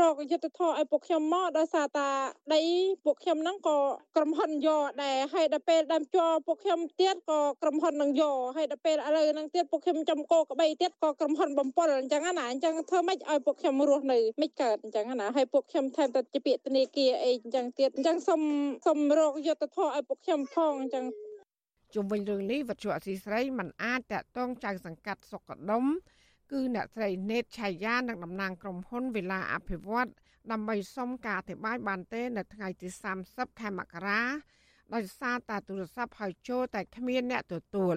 រកយុទ្ធធរឲ្យពួកខ្ញុំមកដោយសារតាដីពួកខ្ញុំហ្នឹងក៏ក្រុមហ៊ុនយកដែរហើយដល់ពេលដើមជួពួកខ្ញុំទៀតក៏ក្រុមហ៊ុននឹងយកហើយដល់ពេលឥឡូវហ្នឹងទៀតពួកខ្ញុំចំកោក្បីទៀតក៏ក្រុមហ៊ុនបំពល់អញ្ចឹងណាអញ្ចឹងធ្វើម៉េចឲ្យពួកខ្ញុំរស់នៅមិនកើតអញ្ចឹងណាហើយពួកខ្ញុំថែមទៅជាពាក្យធនាគារអីអញ្ចឹងទៀតអញ្ចឹងសូមសូមរកយុទ្ធធរឲ្យពួកខ្ញុំផងអញ្ចឹងជុំវិញរឿងនេះវត្ថុអសីស្រីមិនអាចតកតងចៅសង្កាត់សុកដុំ គឺអ្នកស្រីណេតឆាយានិងតំណាងក្រុមហ៊ុនវិឡាអភិវឌ្ឍដើម្បីសុំការអធិប្បាយបានទេ នៅថ្ងៃទី30ខែមករាដោយសារតែទូរស័ព្ទហៅចូលតែគ្មានអ្នកទទួល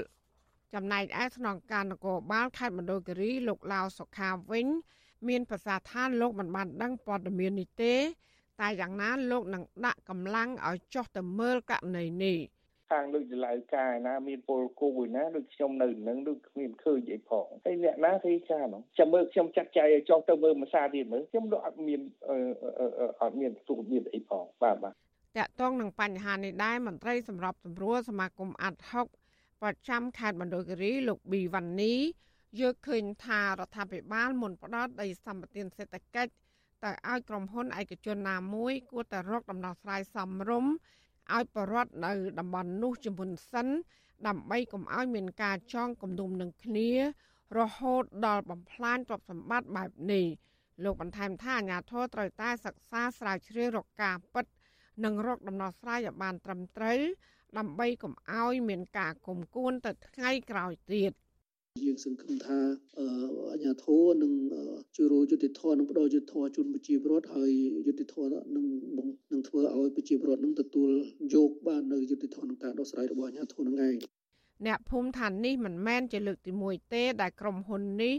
ចំណែកឯស្នងការនគរបាលខេត្តមណ្ឌលគិរីលោកឡាវសុខាវិញ មានប្រសាសន៍ថាលោកមិនបានដឹងព័ត៌មាននេះទេ តែយ៉ាងណាលោកនឹងដាក់កម្លាំងឲ្យចុះទៅមើលករណីនេះ ខាងដូចចលៅកាយណាមានពលគូឯណាដូចខ្ញុំនៅនឹងដូចគ្មានឃើញអីផងហើយអ្នកណាគេចាហ្នឹងចាំមើលខ្ញុំចាត់ចែងឲ្យចង់ទៅមើលមួយសារទៀតមើលខ្ញុំដូចអត់មានអត់មានទូមានអីផងបាទបាទតកតងនឹងបញ្ហានេះដែរមន្ត្រីសម្របសម្រួលសមាគមអាត់ហុកប្រចាំខេត្តបណ្ឌុយគិរីលោកប៊ីវ៉ាន់នីយកឃើញថារដ្ឋាភិបាលមុនផ្ដោតដីសម្បត្តិសេដ្ឋកិច្ចតែឲ្យក្រុមហ៊ុនឯកជនណាមួយគួរតែរកដំណោះស្រាយសមរម្យ ឲ្យបរដ្ឋនៅតំបន់នោះជំនន់សិន ដើម្បីកុំឲ្យមានការចងគំនុំនឹងគ្នា រហូតដល់បំផ្លាញទ្រព្យសម្បត្តិបែបនេះលោកបន្ថែមថាអាជ្ញាធរត្រូវតែសិក្សាស្រាវជ្រាវរកការពិត និងរកដំណោះស្រាយឲ្យបានត្រឹមត្រូវដើម្បីកុំឲ្យមានការគុំគួនទៅថ្ងៃក្រោយទៀត។ យើងសង្ឃឹមថាអាជ្ញាធរនឹងជួយរយុទ្ធធរនឹងបដិយុទ្ធធរជូនប្រជាពលរដ្ឋហើយយុទ្ធធរនឹងនឹងធ្វើឲ្យប្រជាពលរដ្ឋនឹងទទួលយកបាននៅយុទ្ធធរក្នុងការដោះស្រាយរបស់អាជ្ញាធរនឹងឯងអ្នកភូមិឋាននេះមិនមែនជាលើកទី1ទេដែលក្រុមហ៊ុននេះ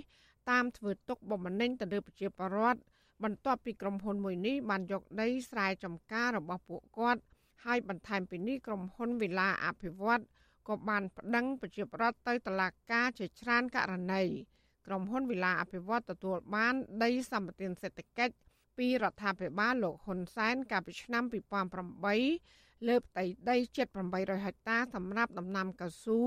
តាមធ្វើទុកបុកម្នេញទៅលើប្រជាពលរដ្ឋបន្ទាប់ពីក្រុមហ៊ុនមួយនេះបានយកដីស្រែចម្ការរបស់ពួកគាត់ហើយបន្ថែមពីនេះក្រុមហ៊ុនវិឡាអភិវឌ្ឍ ក៏បានប្តឹងប្រជាប្រដ្ឋទៅតុលាការជាច្រើនករណីក្រុមហ៊ុនវិឡាអភិវឌ្ឍទទួលបានដីសម្បត្តិសេដ្ឋកិច្ចពីរដ្ឋាភិបាលលោកហ៊ុនសែនកាលពីឆ្នាំ2008លើផ្ទៃដីជិត800ហិកតាសម្រាប់ដំណាំកៅស៊ូ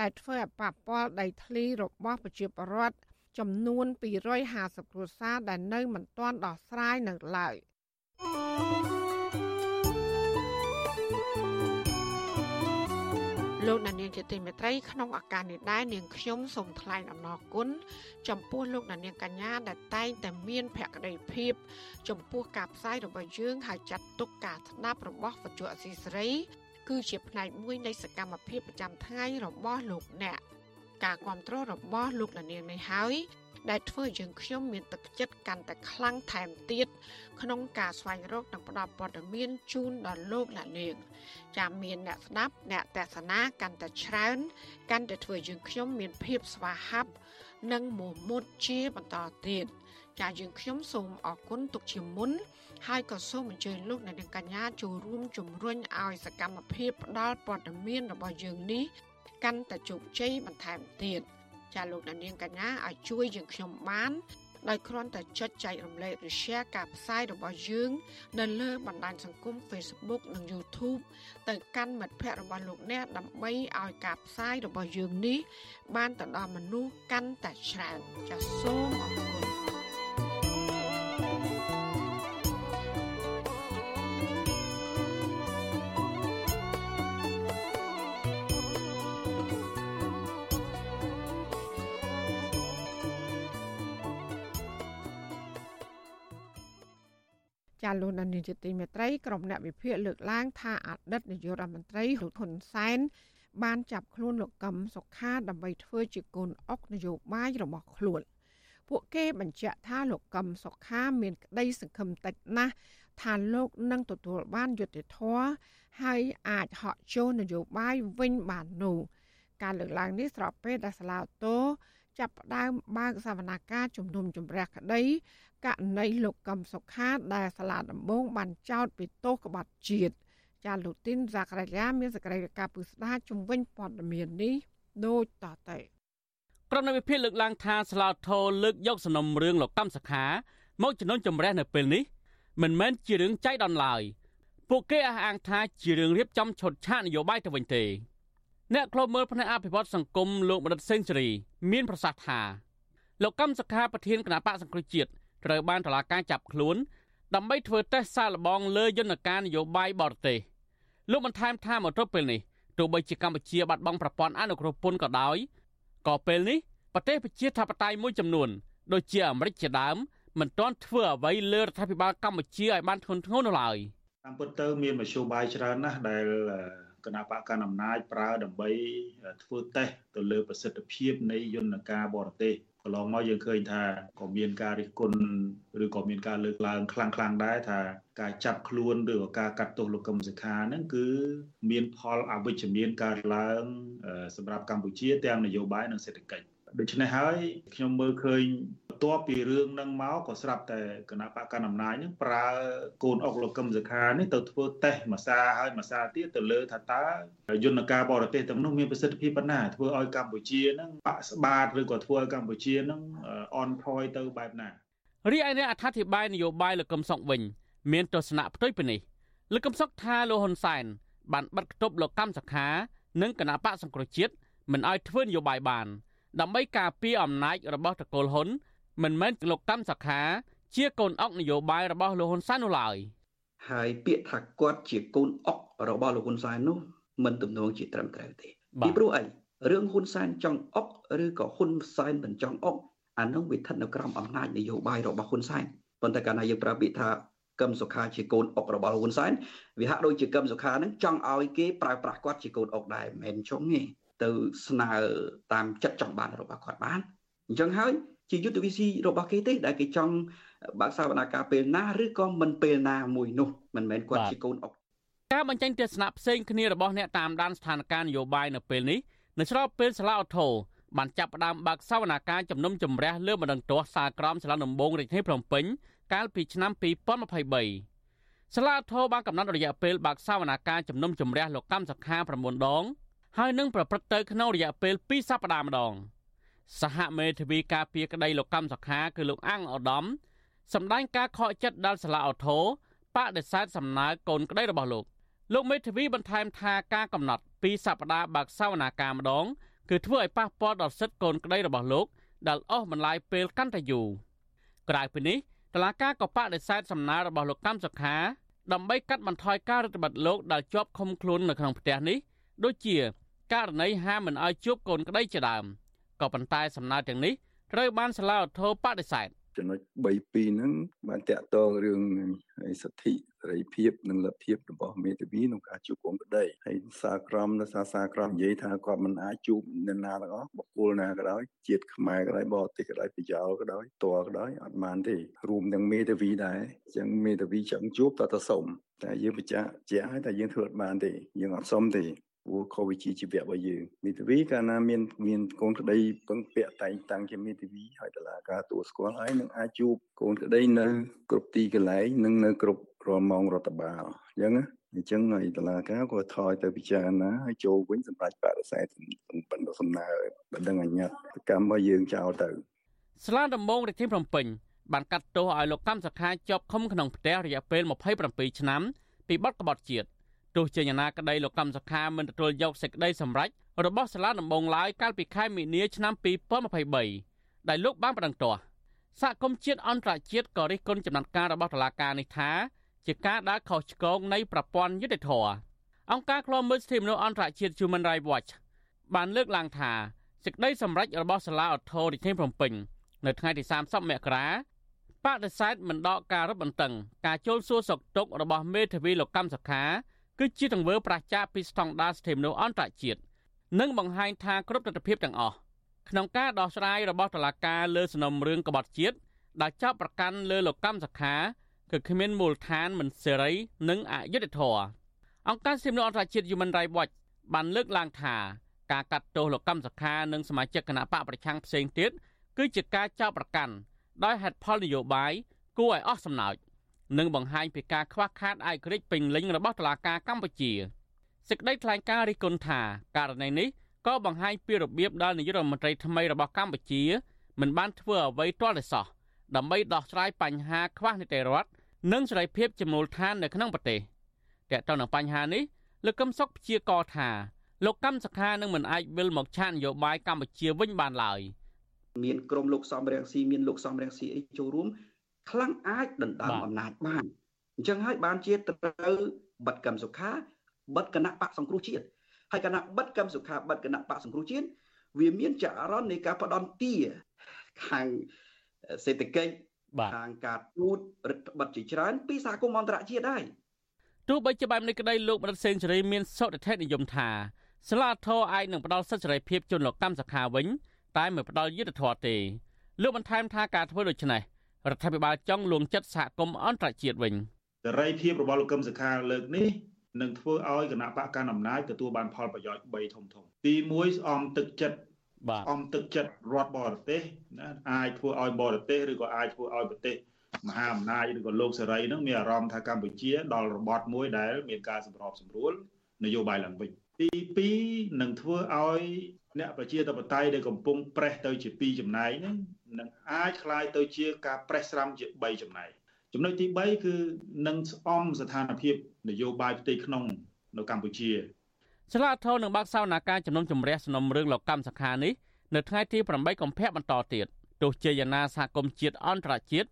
ដែលធ្វើឲ្យប៉ះពាល់ដីធ្លីរបស់ប្រជាពលរដ្ឋចំនួន250គ្រួសារដែលនៅមិនទាន់ដោះស្រាយនៅឡើយ។ លោកដានៀងជាទីមេត្រីក្នុងឱកាសនេះដែរនាងខ្ញុំសូមថ្លែងអំណរគុណចំពោះលោកដានៀងកញ្ញាដែលតែងតែមានភក្ដីភាពចំពោះការផ្សាយរបស់យើងហើយចាត់ទុកការស្ដាប់របស់វិទ្យុអសីសេរីគឺជាផ្នែកមួយនៃសកម្មភាពប្រចាំថ្ងៃរបស់លោកអ្នកការគ្រប់គ្រងរបស់លោកលានាងនេះហើយ ដែលធ្វើយើងខ្ញុំមានទឹកចិត្តកាន់តែខ្លាំងថែមទៀតក្នុងការស្វែងរកនិងផ្តល់ព័ត៌មានជូនដល់លោកអ្នកនាងចាំមានអ្នកស្ដាប់អ្នកទស្សនាកាន់តែច្រើនកាន់តែធ្វើយើងខ្ញុំមានភាពស្វាហាប់និងមោះមុតជាបន្តទៀតចាយើងខ្ញុំសូមអរគុណទុកជាមុន ហើយក៏សូមអញ្ជើញលោកអ្នកនាងកញ្ញាចូលរួមជំរុញឲ្យសកម្មភាពផ្តល់ព័ត៌មានរបស់យើងនេះកាន់តែជោគជ័យបន្ថែមទៀត។ ចាលោកដានៀងកញ្ញាឲ្យជួយយើងខ្ញុំបានដោយគ្រាន់តែចុចចែករំលែកឬ share ការផ្សាយរបស់យើង នៅលើបណ្ដាញសង្គម Facebook និង YouTube ទៅកាន់មិត្តភ័ក្តិរបស់លោកអ្នកដើម្បីឲ្យការផ្សាយរបស់យើងនេះ បានទៅដល់មនុស្សកាន់តែច្រើនចាសសូមអរគុណ ចាលោកនានីជាទីមេត្រីក្រុមអ្នកវិភាគលើកឡើងថាអតីតនាយករដ្ឋមន្ត្រីហ៊ុនសែនបានចាប់ខ្លួនលោកកឹមសុខាដើម្បីធ្វើជាកូនអុកនយោបាយរបស់ខ្លួនពួកគេបញ្ជាក់ថាលោកកឹមសុខាមានក្តីសង្ឃឹមតិចណាស់ថាលោកនឹងទទួលបានយុត្តិធម៌ហើយអាចហក់ចូលនយោបាយវិញបាននោះការលើកឡើងនេះស្របពេលដែលសាឡាតូចាប់ផ្ដើមបើកសវនាការជំនុំជម្រះក្តី ករណីលោកកឹមសុខាដែលសាលាដំបងបានចោទពីទោសក្បត់ជាតិចាលោកទីនសាករយាមានសកម្មភាពពុស្ដាជំវិញព័ត៌មាននេះដូចតទៅក្រុមនៃវិភាគលើកឡើងថាស្លាវធរលើកយកសំណុំរឿងលោកកម្មសខាមកជំនុំជម្រះនៅពេលនេះមិនមែនជារឿងចៃដន្យឡើយពួកគេអះអាងថាជារឿងរៀបចំឈុតឆាកនយោបាយទៅវិញទេអ្នកខ្លមើលផ្នែកអភិវឌ្ឍសង្គមលោកមនិតសេងសេរីមានប្រសាសន៍ថាលោកកម្មសខាប្រធានគណៈបកសង្គ្រោះជាតិ ត្រូវបានតុលាការចាប់ខ្លួន ដើម្បីធ្វើតេស្តសាកល្បងលើយន្តការនយោបាយបរទេសលោកបន្ថែមថាមកទល់ពេលនេះទោះបីជាកម្ពុជាបាត់បង់ប្រព័ន្ធអនុគ្រោះពន្ធក៏ដោយក៏ពេលនេះប្រទេសប្រជាធិបតេយ្យមួយចំនួនដូចជាអាមេរិកជាដើមមិនទាន់ធ្វើអ្វីលើរដ្ឋាភិបាលកម្ពុជាឲ្យបានធ្ងន់ធ្ងរនោះឡើយតាមពិតទៅមានមធ្យោបាយច្រើនណាស់ដែលគណៈបកកណ្ដាលអំណាចប្រើដើម្បីធ្វើតេស្តទៅលើប្រសិទ្ធភាពនៃយន្តការបរទេសក ន្លងមកយើងឃើញថាក៏មានការរិះគន់ឬក៏មានការលើកឡើងខ្លាំងខ្លាំងដែរថាការចាប់ខ្លួនឬក៏ការកាត់ទោសលោកកឹមសុខាហ្នឹងគឺមានផលអវិជ្ជមានកើតឡើងសម្រាប់កម្ពុជាទាំងនយោបាយនិងសេដ្ឋកិច្ចដូច្នេះហើយខ្ញុំមើលឃើញ បន្ទាប់ពីរឿងហ្នឹងមកក៏ស្រាប់តែគណៈបកកណ្ដាលអំណាចហ្នឹងប្រើកូនអុកលោកកឹមសុខានេះទៅធ្វើតេស្តមួយសាហើយមួយសាទៀតទៅលើថាតើយន្តការបរទេសទាំងនោះមានប្រសិទ្ធភាពប៉ុណ្ណាធ្វើឲ្យកម្ពុជាហ្នឹងបាក់ស្បាតឬក៏ធ្វើឲ្យកម្ពុជាហ្នឹងអន់ថយទៅបែបណារីឯអ្នកអត្ថាធិប្បាយនយោបាយលោកកឹមសុខវិញ មានទស្សនៈផ្ទុយពីនេះលោកកឹមសុខថាលោកហ៊ុនសែនបានបិទគប់លោកកម្មសខា និងគណៈបកសង្គ្រោះជាតិមិនឲ្យធ្វើនយោបាយបានដើម្បីការពារអំណាចរបស់តកូលហ៊ុន មិនមែនលោកកម្មសខាជាកូនអុកនយោបាយរបស់លោកហ៊ុនសែននោះឡើយហើយពាក្យថាគាត់ជាកូនអុករបស់លោកហ៊ុនសែននោះមិនទំនងជាត្រឹមត្រូវទេពីព្រោះអីរឿងហ៊ុនសែនចង់អុកឬក៏ហ៊ុនសែនមិនចង់អុកអានោះវាស្ថិតនៅក្រោមអំណាចនយោបាយរបស់ហ៊ុនសែនប៉ុន្តែកាលណាយើងប្រើពាក្យថាកឹមសុខាជាកូនអុករបស់ហ៊ុនសែនវាហាក់ដូចជាកឹមសុខានឹងចង់ឲ្យគេប្រើប្រាស់គាត់ជាកូនអុកដែរមិនមែនចង់ទេទៅស្នើតាមចិត្តចង់បានរបស់គាត់បានអញ្ចឹងហើយ ជាយុទ្ធវិធីរបស់គេទេដែលគេចង់បើកសវនាការពេលណាឬក៏មិនពេលណាមួយនោះមិនមែនគាត់ជាកូនអុកការបញ្ចេញទស្សនៈផ្សេងគ្នារបស់អ្នកតាមដានស្ថានភាពនយោបាយនៅពេលនេះនៅស្របពេលសាលាឧទ្ធរបានចាប់ផ្ដើមបើកសវនាការជំនុំជម្រះលើបណ្ដឹងទាស់សាលក្រមសាលាដំបងរាជធានីភ្នំពេញកាលពីឆ្នាំ2023សាលាឧទ្ធរបានកំណត់រយៈពេលបើកសវនាការជំនុំជម្រះលោកកម្មសខា9ដងហើយនឹងប្រព្រឹត្តទៅក្នុងរយៈពេល2សប្តាហ៍ម្ដង សហមេធាវីការពារក្តីលោកកម្មសខាគឺលោកអាំងឧត្តមសម្ដែងការខកចិត្តដល់សាលាអូថូបដិសេធសំណើកូនក្តីរបស់លោកលោកមេធាវីបន្ថែមថាការកំណត់2សប្តាហ៍បើកសវនាការម្ដងគឺធ្វើឲ្យប៉ះពាល់ដល់សិទ្ធិកូនក្តីរបស់លោកដែលអស់បន្លាយពេលកាន់តែយូរក្រៅពីនេះតឡាការក៏បដិសេធសំណើរបស់លោកកម្មសុខាដើម្បីកាត់បន្ថយការរដ្ឋបတ်លោកដែលជាប់ឃុំខ្លួននៅក្នុងផ្ទះនេះដូចជាករណីហាមមិនឲ្យជួបកូនក្តីជាដើម ក៏ប៉ុន្តែសំណើទាំងនេះត្រូវបានសាលាឧទ្ធរបដិសេធចំណុច3 2ហ្នឹងបានតាក់ទងរឿងសិទ្ធិសេរីភាពនិងលទ្ធភាពរបស់មេធាវីក្នុងការជួបកូនក្តីហើយសាក្រមនៅសាសាក្រមនិយាយថាគាត់មិនអាចជួបអ្នកណាទាំងអស់បុគ្គលណាក៏ដោយជាតិខ្មែរក៏ដោយបរទេសក៏ដោយប្រយោលក៏ដោយតរក៏ដោយអត់បានទេរួមទាំងមេធាវីដែរអញ្ចឹងមេធាវីចង់ជួបតើទៅសុំតែយើងបញ្ជាក់ជាក់ឲ្យតែយើងធ្វើអត់បានទេយើងអត់សុំទេ ព្រោះខុសវិជ្ជាជីវៈរបស់យើងមេធាវីកាលណាមានមានកូនក្តីពឹងពាក់តែងតាំងជាមេធាវីហើយតឡាការទួលស្គាល់ហើយនឹងអាចជួបកូនក្តីនៅគ្រប់ទីកន្លែងនិងនៅគ្រប់រាល់ម៉ោងរដ្ឋបាលអញ្ចឹងណាអញ្ចឹងហើយតឡាការក៏ថយទៅពិចារណាហើយចូលវិញសម្រាប់បដិសេធបណ្ដោះសំណើបណ្ដឹងអញ្ញត្តិកម្មរបស់យើងចោលទៅស្លាដំបងរាជធានីភ្នំពេញបានកាត់ទោសឲ្យលោកកម្មសខាជាប់ឃុំក្នុងផ្ទះរយៈពេល27ឆ្នាំពីបទក្បត់ជាតិ ទោះជាយ៉ាងណាក្តីលោកកម្មសខាមិនទទួលយកសេចក្តីសម្រេចរបស់សាលាដំបងឡើយកាលពីខែមីនាឆ្នាំ2023ដែលលោកបានប្តឹងទាស់សហគមន៍ជាតិអន្តរជាតិក៏រិះគន់ចំណាត់ការរបស់តុលាការនេះថាជាការដើរខុសឆ្គងនៃប្រព័ន្ធយុតិធធអង្គការឃ្លាំមើលសិទ្ធិមនុស្សអន្តរជាតិ Human Rights Watch បានលើកឡើងថាសេចក្តីសម្រេចរបស់សាលាឧទ្ធររាជធានីភ្នំពេញនៅថ្ងៃទី30មករាបដិសេធមិនដកការរឹតបន្តឹងការចូលសួរសុខទុក្ខរបស់មេធាវីលោកកម្មសខា គឺជាទង្វើប្រឆាចពីស្តង់ដារសិទ្ធិមនុស្សអន្តរជាតិនិងបង្ហាញថាគ្រប់ទស្សនវិជ្ជាទាំងអស់ក្នុងការដោះស្រាយរបស់តុលាការលើសំណុំរឿងក្បត់ជាតិដែលចាប់ប្រកាន់លើលោកកម្មសខាគឺគ្មានមូលដ្ឋានមិនសេរី និងអយុត្តិធម៌អង្គការសិទ្ធិមនុស្សអន្តរជាតិ Human Rights Watch បានលើកឡើងថាការកាត់ទោសលោកកម្មសខានិងសមាជិកគណៈបកប្រឆាំងផ្សេងទៀតគឺជាការចោទប្រកាន់ដោយហេតុផលនយោបាយគួរឲ្យអស់សំណើច និងបង្ហាញពីការខ្វះខាតឯករាជ្យពេញលេញរបស់តុលាការកម្ពុជាសេចក្តីថ្លែងការណ៍រិះគន់ថាករណីនេះក៏បង្ហាញពីរបៀបដែលនាយករដ្ឋមន្ត្រីថ្មីរបស់កម្ពុជាមិនបានធ្វើអ្វីទាល់តែសោះដើម្បីដោះស្រាយបញ្ហាខ្វះនីតិរដ្ឋនិងសេរីភាពជាមូលដ្ឋាននៅក្នុងប្រទេសតើតើនឹងបញ្ហានេះលោកកឹមសុខព្យាករថាលោកកម្មសខានឹងមិនអាចវិលមកឆាននយោបាយកម្ពុជាវិញបានឡើយមានក្រមលោកសំរងស៊ីមានលោកសំរងស៊ីអីចូលរួម ខ្លាំងអាចដណ្ដើមអំណាចបានអញ្ចឹងហើយបានជាត្រូវបិទកម្មសុខាបិទគណៈបកសង្គ្រោះជាតិហើយគណៈបិទកម្មសុខាបិទគណៈបកសង្គ្រោះជាតិវាមានចរន្តនៃការផ្ដន់ទាខាងសេដ្ឋកិច្ចខាងការទូតរដ្ឋបတ်ជាច្រើន ពីសហគមន៍អន្តរជាតិដែរទោះបីជាបែបនេះក្តីលោកបណ្ឌិតសេងសេរីមានសុតិធិនិយមថាសាលាធរអាចនឹងផ្ដល់សិទ្ធិសេរីភាពជនលោកកម្មសខាវិញតែមិនផ្ដល់យុត្តិធម៌ទេលោកបន្ថែមថាការធ្វើដូច្នេះ រដ្ឋាភិបាលចង់លួងចិត្តសហគមន៍អន្តរជាតិវិញសេរីភាពរបស់លោកកឹមសុខាលើកនេះនឹងធ្វើឲ្យគណៈបកកណ្ដាលអំណាចទទួលបានផលប្រយោជន៍3ធំធំទី1ស្អំទឹកចិត្តបាទអំទឹកចិត្តរដ្ឋបរទេសណាអាចធ្វើឲ្យបរទេសឬក៏អាចធ្វើឲ្យប្រទេសមហាអំណាចឬក៏លោកសេរីនឹងមានអារម្មណ៍ថាកម្ពុជាដល់របត់មួយដែលមានការសម្របសម្រួលនយោបាយឡើងវិញទី2នឹងធ្វើឲ្យអ្នកប្រជាធិបតេយ្យដែលកំពុងប្រេះទៅជា2ចំណែកហ្នឹង នឹងអាចคล้ายទៅជាការប្រេះស្រាំជា3ចំណែកចំណុចទី3គឺនឹងស្អំស្ថានភាពនយោបាយផ្ទៃក្នុងនៅកម្ពុជាសាលាធរនឹងបើកសវនាការជំនុំជម្រះសំណុំរឿងលោកកម្មសខានេះនៅថ្ងៃទី8កុម្ភៈបន្តទៀតទោះជាយ៉ាងណាសហគមន៍ជាតិអន្តរជាតិ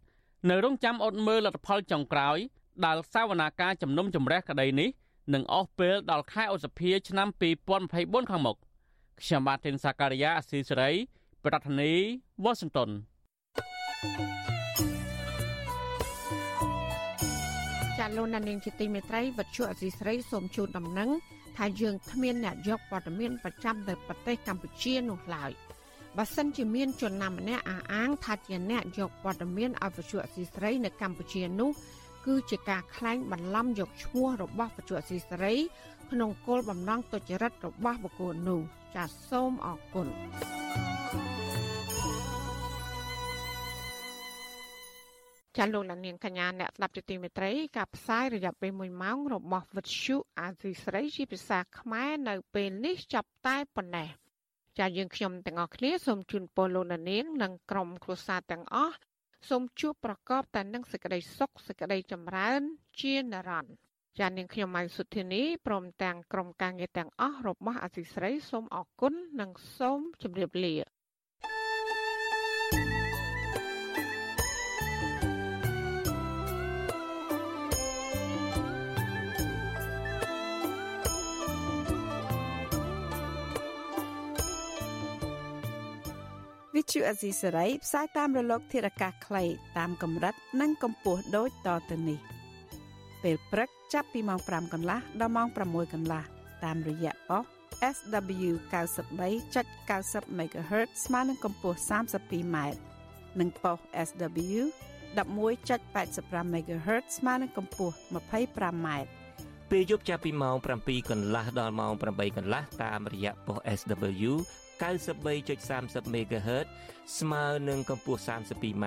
នៅរងចាំអត់មើលលទ្ធផលចុងក្រោយដែលសវនាការជំនុំជម្រះក្តីនេះនឹងអស់ពេលដល់ខែឧសភាឆ្នាំ2024ខាងមុខខ្ញុំបាទទីនសាការីយ៉ាអស៊ីសេរី ប្រធានាធិបតី Washington ចាលោកនាងជាទីមេត្រីវັດឈុអសីស្រីសូមជូនដំណឹងថាយើងគ្មានអ្នកយកព័ត៌មានប្រចាំនៅប្រទេសកម្ពុជានោះឡើយបើសិនជាមានជនណាម្នាក់អះអាងថាជាអ្នកយកព័ត៌មានអវិជ្ជាអសីស្រីនៅកម្ពុជានោះគឺជាការក្លែងបន្លំយកឈ្មោះរបស់បច្ចុប្បន្នស៊ីសេរី ក្នុងគោលបំណងទុច្ចរិតរបស់បុគ្គលនោះចាសសូមអរគុណចាលោកលានកញ្ញាអ្នកស្ដាប់ជាទីមេត្រីការផ្សាយរយៈពេល1ម៉ោងរបស់វិទ្យុអាស៊ីស្រីជាភាសាខ្មែរនៅពេលនេះចាប់តែប៉ុណ្ណេះចាយើងខ្ញុំទាំងអស់គ្នាសូមជូនពរលោកលាននិងក្រុមគ្រួសារទាំងអស់សូមជួបប្រកបតែនឹងសេចក្តីសុខសេចក្តីចម្រើន ជានិរន្តរ៍ ចានាងខ្ញុំម៉ៃសុធានីព្រមទាំងក្រុមការងារទាំងអស់របស់អសីស្រីសូមអរគុណនិងសូមជម្រាបលាវិទ្យុអេស៊ីសេរីផ្សាយតាមរលកធារកាសខ្លីតាមកម្រិត និងកម្ពស់ដូចតទៅនេះ ពេលព្រឹកចាប់ពីម៉ោង5កន្លះដល់ម៉ោង6កន្លះតាមរយៈប៉ុស SW 93.90 MHz ស្មើនឹងកម្ពស់ 32m និងប៉ុស SW 11.85 MHz ស្មើនឹងកម្ពស់ 25m ពេលយប់ចាប់ពីម៉ោង7កន្លះដល់ម៉ោង8កន្លះតាមរយៈប៉ុស SW 93.30 MHz ស្មើនឹងកម្ពស់ 32m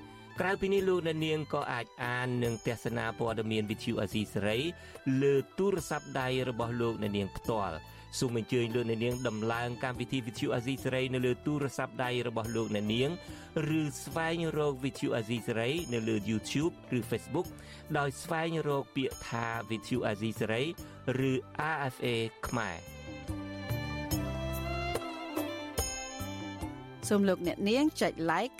ក្រៅពីនេះលោកអ្នកនាងក៏អាចអាននិងទស្សនាព័ត៌មាន Visual Asia សេរីលើទូរស័ព្ទដៃរបស់លោកអ្នកនាងផ្ទាល់សូមអញ្ជើញលោកអ្នកនាងដំឡើងកម្មវិធី Vithu Azizi Serai នៅលើទូរស័ព្ទដៃរបស់លោកអ្នកនាងឬស្វែងរក Vithu Azizi Serai នៅលើ YouTube ឬ Facebook ដោយស្វែងរកពាក្យថា Vithu Azizi Serai ឬ RFA ខ្មែរសូមលោកអ្នកនាងចុច like